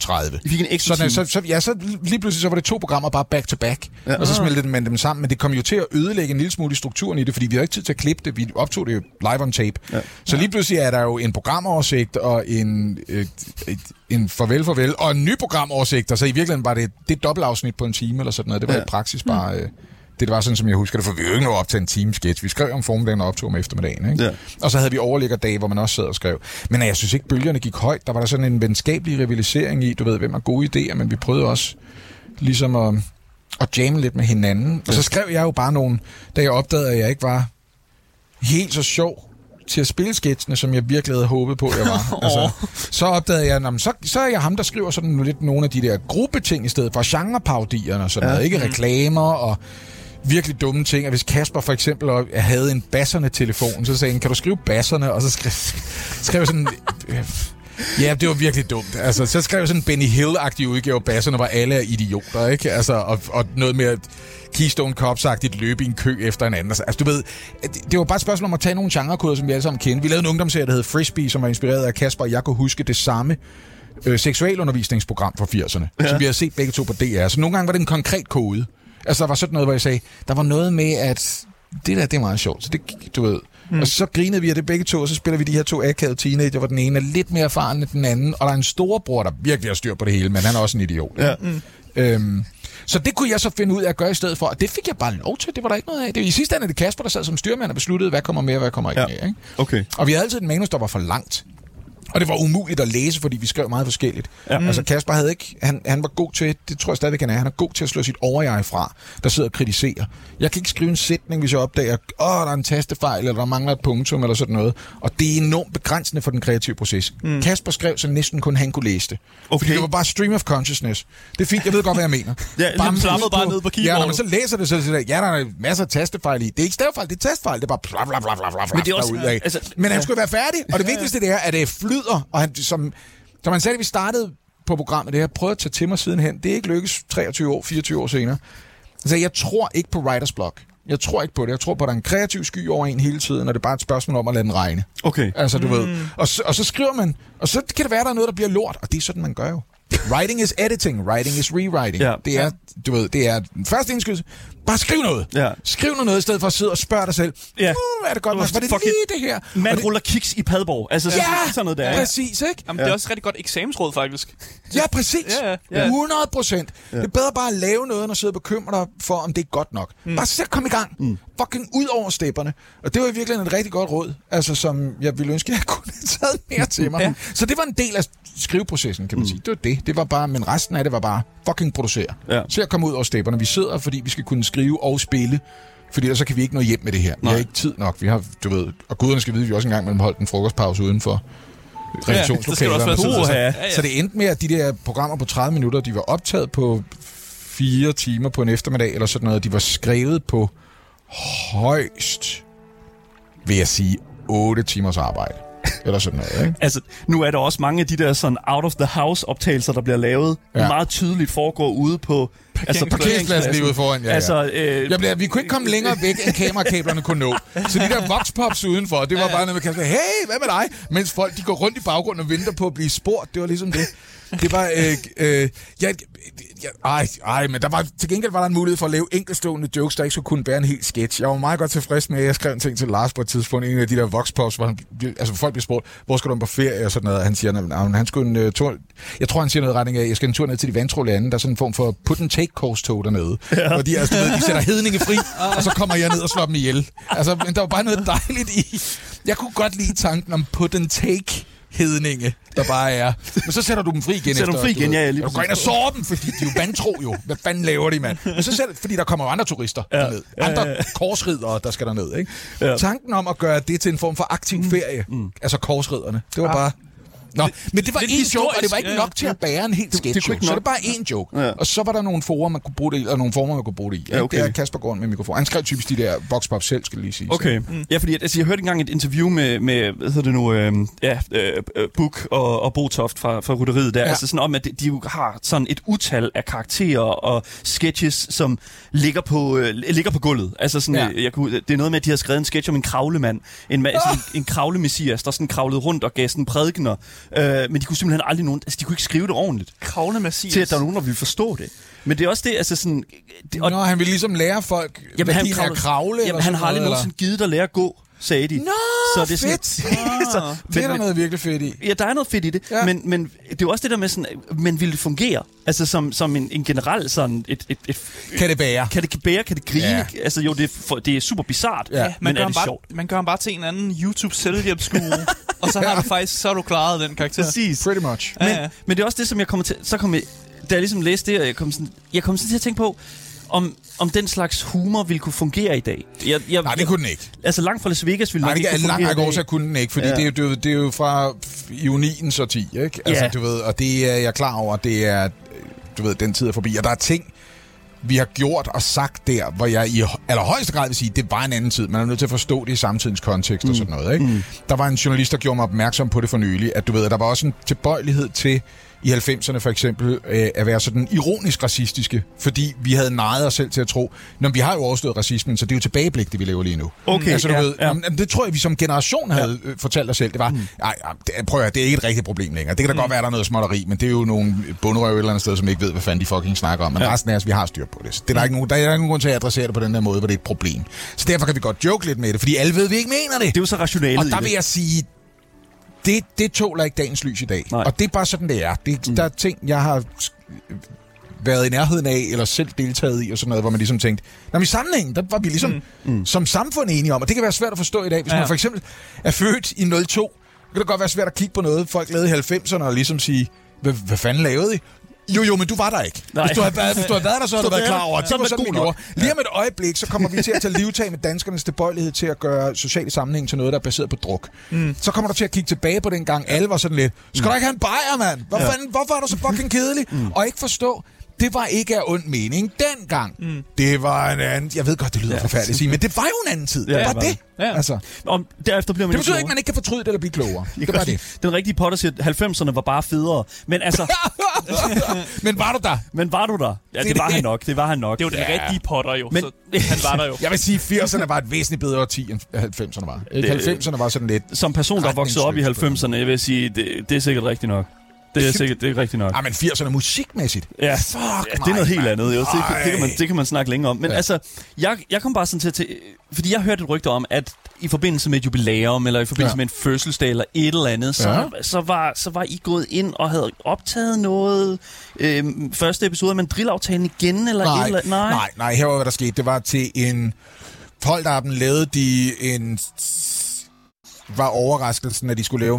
30. I fik en ekstra så, time. så, så, ja, så lige pludselig så var det to programmer bare back to back. Ja. Og så smeltede man dem sammen, men det kom jo til at ødelægge en lille smule i strukturen i det, fordi vi havde ikke tid til at klippe det. Vi optog det jo live on tape. Ja. Så lige pludselig er der jo en programoversigt og en, et, et, en farvel, farvel, og en ny programoversigt, og så i virkeligheden var det det dobbeltafsnit på en time eller sådan noget. Det var ja. i praksis bare... Øh, det var sådan, som jeg husker det, for vi jo ikke op til en time sketch. Vi skrev om formiddagen og optog om eftermiddagen. Ikke? Ja. Og så havde vi overliggerdage, hvor man også sad og skrev. Men jeg synes ikke, bølgerne gik højt. Der var der sådan en venskabelig rivalisering i, du ved, hvem har gode idéer, men vi prøvede også ligesom at, at jamme lidt med hinanden. Og så skrev jeg jo bare nogle, da jeg opdagede, at jeg ikke var helt så sjov til at spille sketsene, som jeg virkelig havde håbet på, jeg var. altså, så opdagede jeg, at så, så er jeg ham, der skriver sådan lidt nogle af de der gruppeting i stedet for genrepaudierne og sådan ja. noget. Ikke reklamer og virkelig dumme ting. At hvis Kasper for eksempel havde en basserne-telefon, så sagde han, kan du skrive basserne? Og så skrev, skrev sådan... Ja, det var virkelig dumt. Altså, så skrev jeg sådan en Benny Hill-agtig udgave af basserne, hvor alle er idioter, ikke? Altså, og, og noget mere Keystone Cops-agtigt løbe i en kø efter en anden. Altså, du ved, det var bare et spørgsmål om at tage nogle genrekoder, som vi alle sammen kender. Vi lavede en ungdomsserie, der hed Frisbee, som var inspireret af Kasper, og jeg kunne huske det samme øh, seksualundervisningsprogram fra 80'erne, ja. som vi har set begge to på DR. Så nogle gange var det en konkret kode. Altså, der var sådan noget, hvor jeg sagde, der var noget med, at det der, det er meget sjovt. Så det, du ved. Mm. Og så grinede vi af det begge to, og så spiller vi de her to akavede teenager, hvor den ene er lidt mere erfaren end den anden, og der er en storebror, der virkelig har styr på det hele, men han er også en idiot. Ja. Mm. Øhm, så det kunne jeg så finde ud af at gøre i stedet for, og det fik jeg bare lov til, det var der ikke noget af. Det, I sidste ende er det Kasper, der sad som styrmand og besluttede, hvad kommer med, og hvad kommer ikke Ja. med. Ikke? Okay. Og vi havde altid et manus, der var for langt. Og det var umuligt at læse, fordi vi skrev meget forskelligt. Ja. Altså Kasper havde ikke, han, han var god til, det tror jeg stadigvæk han er, han er god til at slå sit overjeg fra, der sidder og kritiserer. Jeg kan ikke skrive en sætning, hvis jeg opdager, åh, der er en tastefejl, eller der mangler et punktum, eller sådan noget. Og det er enormt begrænsende for den kreative proces. Mm. Kasper skrev, så næsten kun han kunne læse det. Okay. Fordi det var bare stream of consciousness. Det er fint, jeg ved godt, hvad jeg mener. Ja, ligesom slappede bare ned på Ja, når keyboardet. man så læser det, så er det sådan, ja, der er masser af tastefejl i. Det er ikke stavefejl, det er tastefejl. Det er bare bla bla bla bla bla Men det er også- altså- Men han ja. skulle være færdig, og det vigtigste det er, at det flyder, og han, som, som han sagde, vi startede på programmet, det har jeg prøvet at tage til mig sidenhen. Det er ikke lykkes 23 år, 24 år senere. Altså, jeg tror ikke på writers block. Jeg tror ikke på det. Jeg tror på, at der er en kreativ sky over en hele tiden, og det er bare et spørgsmål om at lade den regne. Okay. Altså, du mm. ved. Og så, og så skriver man, og så kan det være, at der er noget, der bliver lort, og det er sådan, man gør jo. Writing is editing, writing is rewriting. Ja. Det er, du ved, det er første indskydelse. Bare skriv noget. Ja. Skriv nu noget, i stedet for at sidde og spørge dig selv. Ja. Uh, er det godt nok? Var det lige it. det her? Man Og det, ruller kiks i Padborg. Altså, ja, sådan noget der. ikke? præcis, ikke? Jamen, det er også et rigtig godt eksamensråd, faktisk. Ja, præcis. Ja, ja, ja. 100 procent. Det er bedre bare at lave noget, end at sidde og bekymre dig for, om det er godt nok. Mm. Bare sæt kom i gang. Mm. Fucking ud over stepperne. Og det var i virkeligheden et rigtig godt råd, altså som jeg ville ønske, jeg kunne have taget mere til mig. Ja. ja. Så det var en del af skriveprocessen, kan man mm. sige. Det var det. Det var bare, men resten af det var bare fucking producere. Ja. Se at komme ud over stepperne. Vi sidder, fordi vi skal kunne skrive og spille. Fordi ellers så kan vi ikke nå hjem med det her. Vi Nej. har ikke tid nok. Vi har, du ved, og guderne skal vide, at vi også engang mellem holdt en frokostpause udenfor redaktionslokalerne. også være tid til. så. Ja, ja. det endte med, at de der programmer på 30 minutter, de var optaget på fire timer på en eftermiddag, eller sådan noget. De var skrevet på højst, vil jeg sige, 8 timers arbejde. Eller sådan noget, ikke? Altså, nu er der også mange af de der sådan out-of-the-house-optagelser, der bliver lavet, ja. Ja. meget tydeligt foregår ude på altså, Parkeringspladsen lige ude foran, ja, ja. Altså, øh, Jeg blev, vi kunne ikke komme længere væk, end kamerakablerne kunne nå. Så de der voxpops udenfor, det var bare noget, man kan sige, hey, hvad med dig? Mens folk de går rundt i baggrunden og venter på at blive spurgt. Det var ligesom det. Det var... Øh, øh, jeg, jeg, ej, ej, men der var, til gengæld var der en mulighed for at lave enkeltstående jokes, der ikke skulle kunne bære en hel sketch. Jeg var meget godt tilfreds med, at jeg skrev en ting til Lars på et tidspunkt, en af de der voxpops, hvor han, altså folk bliver spurgt, hvor skal du på ferie og sådan noget. Han siger, at han skulle en uh, tur, jeg tror, han siger noget i retning af, jeg skal en tur ned til de vantro lande, der er sådan en form for put and take course tog dernede. Ja. Hvor de, altså, du ved, de sætter hedninge fri, og så kommer jeg ned og slår dem ihjel. Altså, men der var bare noget dejligt i. Jeg kunne godt lide tanken om put and take hedninge, der bare er. Men så sætter du dem fri igen. Sætter dem efter, fri du igen, ja, ja, lige Og Du går ind og sover dem, fordi de er jo vantro jo. Hvad fanden laver de, mand? Men så sætter, fordi der kommer jo andre turister ja. derned. Andre ja, ja. korsridere, der skal derned, ikke? Ja. Tanken om at gøre det til en form for aktiv ferie, mm. altså korsriderne, det var bare... Nå, men det var én joke, og det var ikke ja, nok til at bære en helt det sketch joke. ikke Så nok. det er bare én joke. Ja. Og så var der nogle forer, man kunne bruge det i, og nogle former, man kunne bruge det i. Ja, okay. Det er Kasper Gården med mikrofon. Han skrev typisk de der voxpop selv, skal lige sige. Okay. Mm. Ja, fordi altså, jeg hørte engang et interview med, med hvad hedder det nu, øh, ja, øh, øh, Buk og, og Botoft fra, fra Rytteriet der. Ja. Ja. Altså sådan om, at de, de jo har sådan et utal af karakterer og sketches, som ligger på, øh, ligger på gulvet. Altså sådan, Ja. ja. jeg kunne, det er noget med, at de har skrevet en sketch om en kravlemand. En, ma- sådan, en, en kravlemessias, der sådan kravlede rundt og gav sådan prædikener. Øh, men de kunne simpelthen aldrig nogen, altså de kunne ikke skrive det ordentligt. Kravle Messias. Til at der er nogen, der ville forstå det. Men det er også det, altså sådan... Det, Og Nå, han vil ligesom lære folk, Jamen, værdien af at kravle. eller Jamen, han har aldrig noget, nogensinde givet dig at lære at gå, sagde de. Nå, så det er sådan, fedt. så, Det er der men, noget virkelig fedt i. Ja, der er noget fedt i det, Ja. men, men det er også det der med sådan, men vil det fungere? Altså som, som en, en generel sådan, et, et, et, Kan det bære? kan det bære, kan det grine? Ja. Altså jo, det er, for, det er super bizart, Ja. ja. Man men gør, er ham det bare, sjovt? man gør ham bare til en anden YouTube selvhjælpsguru, og så har du faktisk, så har du klaret den karakter. Præcis. Pretty much. Ja, Men, ja. men det er også det, som jeg kommer til... Så kom jeg, da jeg ligesom læste det, og jeg kom sådan, jeg kom sådan til at tænke på, om, om den slags humor ville kunne fungere i dag. Jeg, jeg, Nej, det kunne den ikke. Altså langt fra Las Vegas ville Nej, det ikke kunne langt fungere i dag. kunne den ikke, fordi Ja. det, er, jo- det, er, jo- det er jo fra ioniens årti, ikke? Altså, Ja. du ved, og det er jeg klar over, det er, du ved, den tid er forbi. Og der er ting, vi har gjort og sagt der, hvor jeg i allerhøjeste grad vil sige, det var en anden tid. Man er nødt til at forstå det i samtidens kontekst mm. og sådan noget, ikke? Mm. Der var en journalist, der gjorde mig opmærksom på det for nylig, at du ved, at der var også en tilbøjelighed til i 90'erne for eksempel, øh, at være sådan ironisk racistiske, fordi vi havde nejet os selv til at tro, når vi har jo overstået racismen, så det er jo tilbageblik, det vi lever lige nu. Okay, altså, du ja, ved, ja. jamen, det tror jeg, vi som generation havde ja. fortalt os selv. Det var, mm. ej, prøv at høre, det er ikke et rigtigt problem længere. Det kan da mm. godt være, der er noget småtteri, men det er jo nogle bunderøv et eller andet sted, som ikke ved, hvad fanden de fucking snakker om. Men ja. resten af os, vi har styr på det. Så det er der, ikke nogen, der er ikke nogen grund til at adressere det på den der måde, hvor det er et problem. Så derfor kan vi godt joke lidt med det, fordi alle ved, at vi ikke mener det. Det er jo så rationalet Og der vil jeg sige, det, det tåler ikke dagens lys i dag. Nej. Og det er bare sådan, det er. Det, mm. Der er ting, jeg har været i nærheden af, eller selv deltaget i, og sådan noget, hvor man ligesom tænkte, når i sammenhængen, der var vi ligesom mm. Mm. som samfund enige om, og det kan være svært at forstå i dag, hvis. Ja. man for eksempel er født i 02, så kan det godt være svært at kigge på noget, folk lavede i 90'erne, og ligesom sige, hvad, hvad fanden lavede I? Jo, jo, men du var der ikke. Nej. Hvis du havde været, hvis du havde været der, så havde du været klar over, at det var sådan, vi gjorde. Lige om et øjeblik, så kommer vi til at tage livtag med danskernes tilbøjelighed til at gøre sociale sammenhæng til noget, der er baseret på druk. Mm. Så kommer du til at kigge tilbage på den gang, alle var sådan lidt, skal du ikke have en bajer, mand? Hvor ja. fanden, hvorfor er du så fucking kedelig? Mm. Og ikke forstå, det var ikke af ond mening dengang. Mm. Det var en anden... Jeg ved godt, det lyder ja. forfærdeligt at sige, men det var jo en anden tid. Ja, det var det det. var det. Ja. Altså, Om, derefter bliver man det ikke betyder klogere. ikke, at man ikke kan fortryde det eller blive klogere. Det var det. Den rigtige Potter siger, at 90'erne var bare federe. Men altså, men var du der? men var du der? Ja, Det er det var det. han nok. Det var han nok. Det jo den Ja. rigtige Potter jo, Men- så han var der jo. Jeg vil sige, 80'erne var et væsentligt bedre årti, end 90'erne var. Det- 90'erne var sådan lidt... Som person, der er vokset op i 90'erne, jeg vil sige, det, det er sikkert rigtigt nok. Det er sikkert det er rigtigt nok. Ah, men 80'erne musikmæssigt. Ja, Fuck ja det er noget helt andet. Jo. Det, det, kan man, det kan man snakke længere om. Men Ja. altså, jeg, jeg kom bare sådan til til- Fordi jeg hørte et rygte om, at i forbindelse med et jubilæum, eller i forbindelse Ja. med en fødselsdag, eller et eller andet, så, Ja. så, var, så var I gået ind og havde optaget noget... Øh, første episode af Mandrill-aftalen igen, eller Nej, et eller nej, nej, nej, her var, hvad der skete. Det var til en... Polterappen lavede de en... Var overraskelsen, at de skulle lave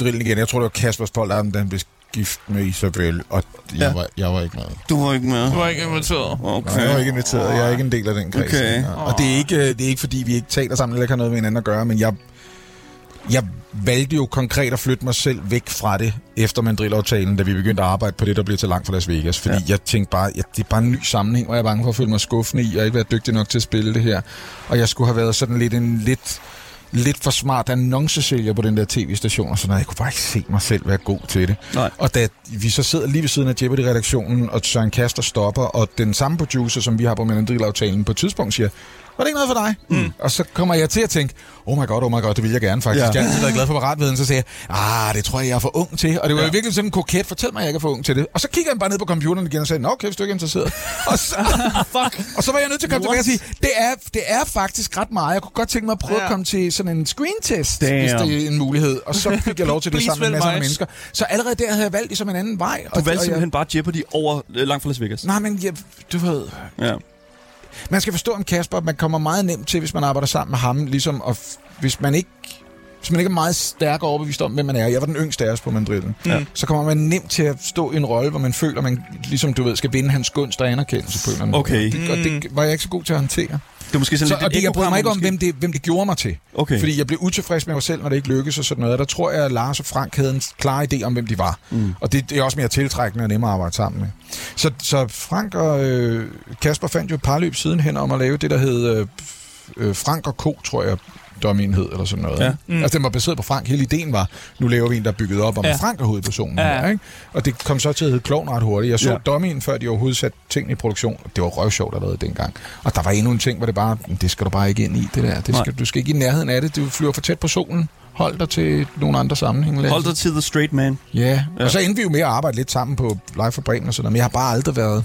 mandrillen igen. Jeg tror, det var Kaspers Polterappen, den blev gift med Isabel, og jeg, Ja. var, jeg var ikke med. Du var ikke med. Du var ikke inviteret. Okay. Nej, jeg var ikke inviteret. Jeg er ikke en del af den kreds. Okay. Og det er, ikke, det er ikke, fordi vi ikke taler sammen, eller ikke har noget med hinanden at gøre, men jeg, jeg valgte jo konkret at flytte mig selv væk fra det, efter mandrillaftalen, da vi begyndte at arbejde på det, der blev til langt fra Las Vegas. Fordi ja. jeg tænkte bare, ja, det er bare en ny sammenhæng, hvor jeg er bange for at føle mig skuffende i, og ikke være dygtig nok til at spille det her. Og jeg skulle have været sådan lidt en lidt lidt for smart annoncesælger på den der tv-station, og sådan noget. Jeg kunne bare ikke se mig selv være god til det. Nej. Og da vi så sidder lige ved siden af Jeopardy-redaktionen, og Søren Kaster stopper, og den samme producer, som vi har på Menandrill-aftalen, på et tidspunkt siger, var det ikke noget for dig? Mm. Og så kommer jeg til at tænke, oh my god, oh my god, det vil jeg gerne faktisk. Ja. Jeg har altid været glad for paratviden, så siger jeg, ah, det tror jeg, jeg er for ung til. Og det var ja. virkelig sådan en koket, fortæl mig, at jeg ikke er for ung til det. Og så kigger han bare ned på computeren igen og sagde, nå okay, hvis du ikke er interesseret. og, så, Fuck. og så var jeg nødt til at komme tilbage og sige, det er, det er faktisk ret meget. Jeg kunne godt tænke mig at prøve ja. At komme til sådan en screen test, Damn. hvis det er en mulighed. Og så fik jeg lov til det sammen med en masse vælg andre mig. mennesker. Så allerede der havde jeg valgt ligesom en anden vej. Du valgte og jeg, simpelthen bare Jeopardy over øh, langt fra Las Vegas. Nej, men jeg, du ved... Ja. Man skal forstå om Kasper, at man kommer meget nemt til, hvis man arbejder sammen med ham, ligesom f- hvis man ikke hvis man ikke er meget stærk overbevist om, hvem man er. Jeg var den yngste af os på mandrillen. Ja. Så kommer man nemt til at stå i en rolle, hvor man føler, man ligesom, du ved, skal vinde hans gunst og anerkendelse på en eller anden Okay. måde. Det, og det var jeg ikke så god til at håndtere. Det er måske sådan Så, lidt og et det, jeg bryder mig ikke om, hvem det, hvem det gjorde mig til. Okay. Fordi jeg blev utilfreds med mig selv, når det ikke lykkedes og sådan noget. Der tror jeg, at Lars og Frank havde en klar idé om, hvem de var. Mm. Og det, det er også mere tiltrækkende og nemmere at arbejde sammen med. Så, så Frank og øh, Kasper fandt jo et parløb sidenhen om at lave det, der hed øh, øh, Frank og Co., tror jeg, dommen hed, eller sådan noget. Ja. Mm. Altså, den var baseret på Frank. Hele ideen var, nu laver vi en, der er bygget op om, Ja. Frank er hovedpersonen Ja, her, ikke? Og det kom så til at hedde Klovn ret hurtigt. Jeg så Ja. dommen, før de overhovedet satte tingene i produktion. Det var røvsjovt allerede dengang. Og der var endnu en ting, hvor det bare, det skal du bare ikke ind i, det der. Det Nej. skal, du skal ikke i nærheden af det. Du flyver for tæt på solen. Hold dig til nogle andre sammenhænge. Hold dig til the straight man. Ja, Ja. ja. og så endte vi jo med at arbejde lidt sammen på Live for Bremen og sådan noget, men jeg har bare aldrig været...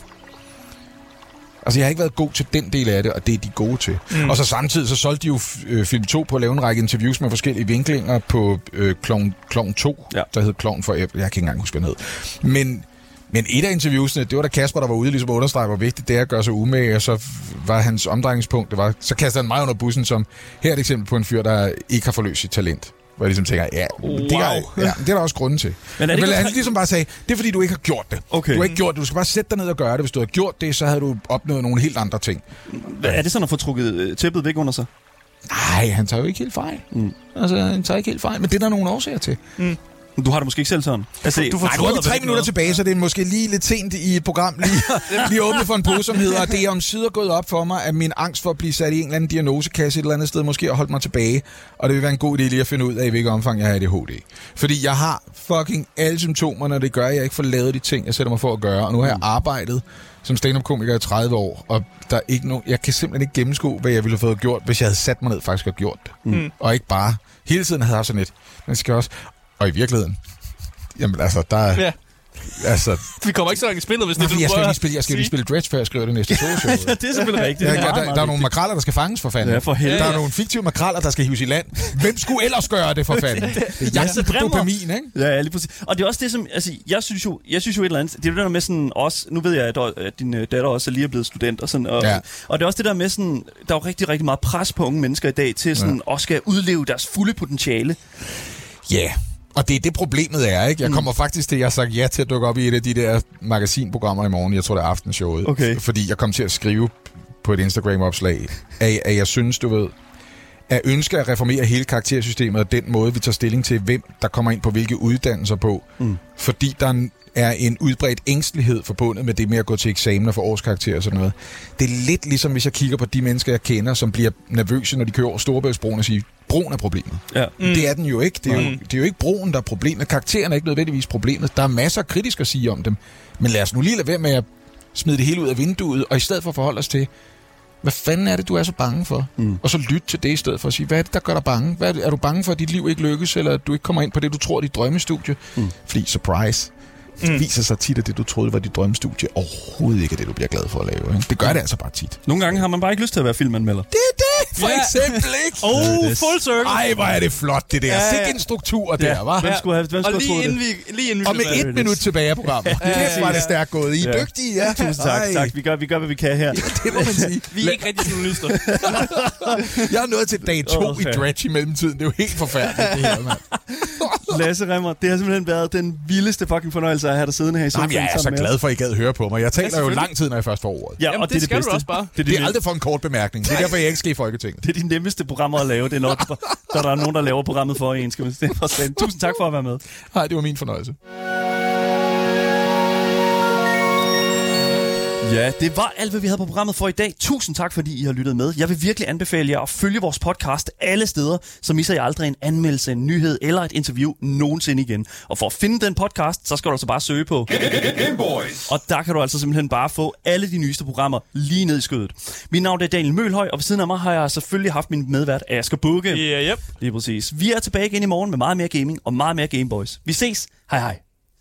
Altså, jeg har ikke været god til den del af det, og det er de gode til. Mm. Og så samtidig, så solgte de jo øh, Film 2 på at lave en række interviews med forskellige vinklinger på øh, Clown, Clown 2, Ja. der hed Clown for... Jeg kan ikke engang huske, hvad den hed. Men, men et af interviewsene, det var da Kasper, der var ude ligesom understrege, hvor vigtigt det er at gøre sig umage, og så var hans omdrejningspunkt, det var, så kastede han mig under bussen som, her er et eksempel på en fyr, der ikke har forløst sit talent. Hvor jeg ligesom tænker, ja, wow. det, er, ja, det er der også grunden til. Men er det Men han ligesom bare sagde, det er fordi, du ikke har gjort det. Okay. Du har ikke gjort det, du skal bare sætte dig ned og gøre det. Hvis du havde gjort det, så havde du opnået nogle helt andre ting. Er det sådan at få trukket øh, tæppet væk under sig? Nej, han tager jo ikke helt fejl. Mm. Altså, han tager ikke helt fejl, men det er der nogle årsager til. Du har det måske ikke selv sådan. Altså, Du Nej, vi vel tre minutter noget? tilbage, så det er måske lige lidt sent i et program. Lige, lige åbnet for en pose, som hedder, det er om sider gået op for mig, at min angst for at blive sat i en eller anden diagnosekasse et eller andet sted, måske har holdt mig tilbage. Og det vil være en god idé lige at finde ud af, i hvilket omfang jeg har ADHD. Fordi jeg har fucking alle symptomerne, og det gør, at jeg ikke får lavet de ting, jeg sætter mig for at gøre. Og nu har jeg arbejdet som stand-up-komiker i 30 år, og der er ikke nogen, jeg kan simpelthen ikke gennemskue, hvad jeg ville have fået gjort, hvis jeg havde sat mig ned faktisk og gjort det. Mm. Og ikke bare hele tiden havde haft sådan et. Man skal også... Og i virkeligheden, jamen altså, der er... Ja. Altså, Vi kommer ikke så langt i spillet, hvis det Nej, er det, jeg du skal lige spille, jeg skal jo lige spille Dredge, før jeg skriver det næste soloshow. ja, det er selvfølgelig rigtigt. Ja, Det er ja, meget, der, meget der er nogle makraller, der skal fanges for fanden. Ja, for helvede. Der er nogle fiktive makraller, der skal hives i land. Hvem skulle ellers gøre det for fanden? Det er jagten på drømmer. dopamin, ikke? Ja, ja, lige præcis. Og det er også det, som... Altså, jeg synes jo, jeg synes jo et eller andet... Det er det der med sådan også... Nu ved jeg, at, at din øh, datter også er lige er blevet student og sådan... Og, Ja. og det er også det der med sådan... Der er jo rigtig, rigtig meget pres på unge mennesker i dag til sådan... Ja. Også skal udleve deres fulde potentiale. Ja, yeah. Og det er det problemet er, ikke? Jeg kommer faktisk til, at jeg har sagt ja til at dukke op i et af de der magasinprogrammer i morgen. Jeg tror, det er aftenshowet. Okay. Fordi jeg kom til at skrive på et Instagram-opslag, at, at jeg synes, du ved, at ønske at reformere hele karaktersystemet og den måde, vi tager stilling til, hvem der kommer ind på hvilke uddannelser på. Mm. Fordi der er en udbredt ængstelighed forbundet med det med at gå til eksamen og få årskarakter og sådan noget. Det er lidt ligesom, hvis jeg kigger på de mennesker, jeg kender, som bliver nervøse, når de kører over Storebæltsbroen og siger, broen er problemet. Ja. Mm. Det er den jo ikke. Det er jo, det er jo ikke broen, der er problemet. Karakteren er ikke nødvendigvis problemet. Der er masser af kritisk at sige om dem. Men lad os nu lige lade være med at smide det hele ud af vinduet, og i stedet for at forholde os til, hvad fanden er det, du er så bange for? Mm. Og så lyt til det i stedet for at sige, hvad er det, der gør dig bange? Hvad er, det, er du bange for, at dit liv ikke lykkes, eller at du ikke kommer ind på det, du tror er dit drømmestudie? Mm. Fordi, surprise, det viser sig tit, at det, du troede var dit drømmestudie, overhovedet ikke er det, du bliver glad for at lave. Ikke? Det gør det altså bare tit. Nogle gange har man bare ikke lyst til at være filmanmelder. Det det, for Ja. eksempel, ikke? Oh, full circle. Ej, hvor er det flot, det der. Ja, Ja, ja. Sikke en struktur der, var. Hvem skulle have, hvem Og skulle have lige inden vi, lige inden vi Og med et minut tilbage af programmet. Ja, Kæft, var det stærkt gået. I er Ja. dygtige, ja. Tusind tak, Ej, tak. Vi gør, vi gør, hvad vi kan her. Det må man sige. Vi er ikke rigtig journalister. Jeg er nået til dag to Okay. i Dredge i mellemtiden. Det er jo helt forfærdeligt, det her, mand. Lasse Remmer, det har simpelthen været den vildeste fucking fornøjelse at have dig siddende her i Jamen, sofaen jeg er så glad for, at I gad høre på mig. Jeg taler jo lang tid, når jeg først får ordet. Ja, Jamen, og det det, er skal det du bedste. også bare. Det er Det det, er aldrig for en kort bemærkning. Det er derfor, jeg ikke skal i Folketinget. Det er de nemmeste programmer at lave. Det er når, der, der er nogen, der laver programmet for en. Skal man er for. Tusind tak for at være med. Nej, det var min fornøjelse. Ja, det var alt, hvad vi havde på programmet for i dag. Tusind tak, fordi I har lyttet med. Jeg vil virkelig anbefale jer at følge vores podcast alle steder, så misser I aldrig en anmeldelse, en nyhed eller et interview nogensinde igen. Og for at finde den podcast, så skal du altså bare søge på Gameboys. Og der kan du altså simpelthen bare få alle de nyeste programmer lige ned i skødet. Mit navn er Daniel Mølhøj, og ved siden af mig har jeg selvfølgelig haft min medvært Asger Bukke. Ja, yep. Lige præcis. Vi er tilbage igen i morgen med meget mere gaming og meget mere Gameboys. Vi ses. Hej hej.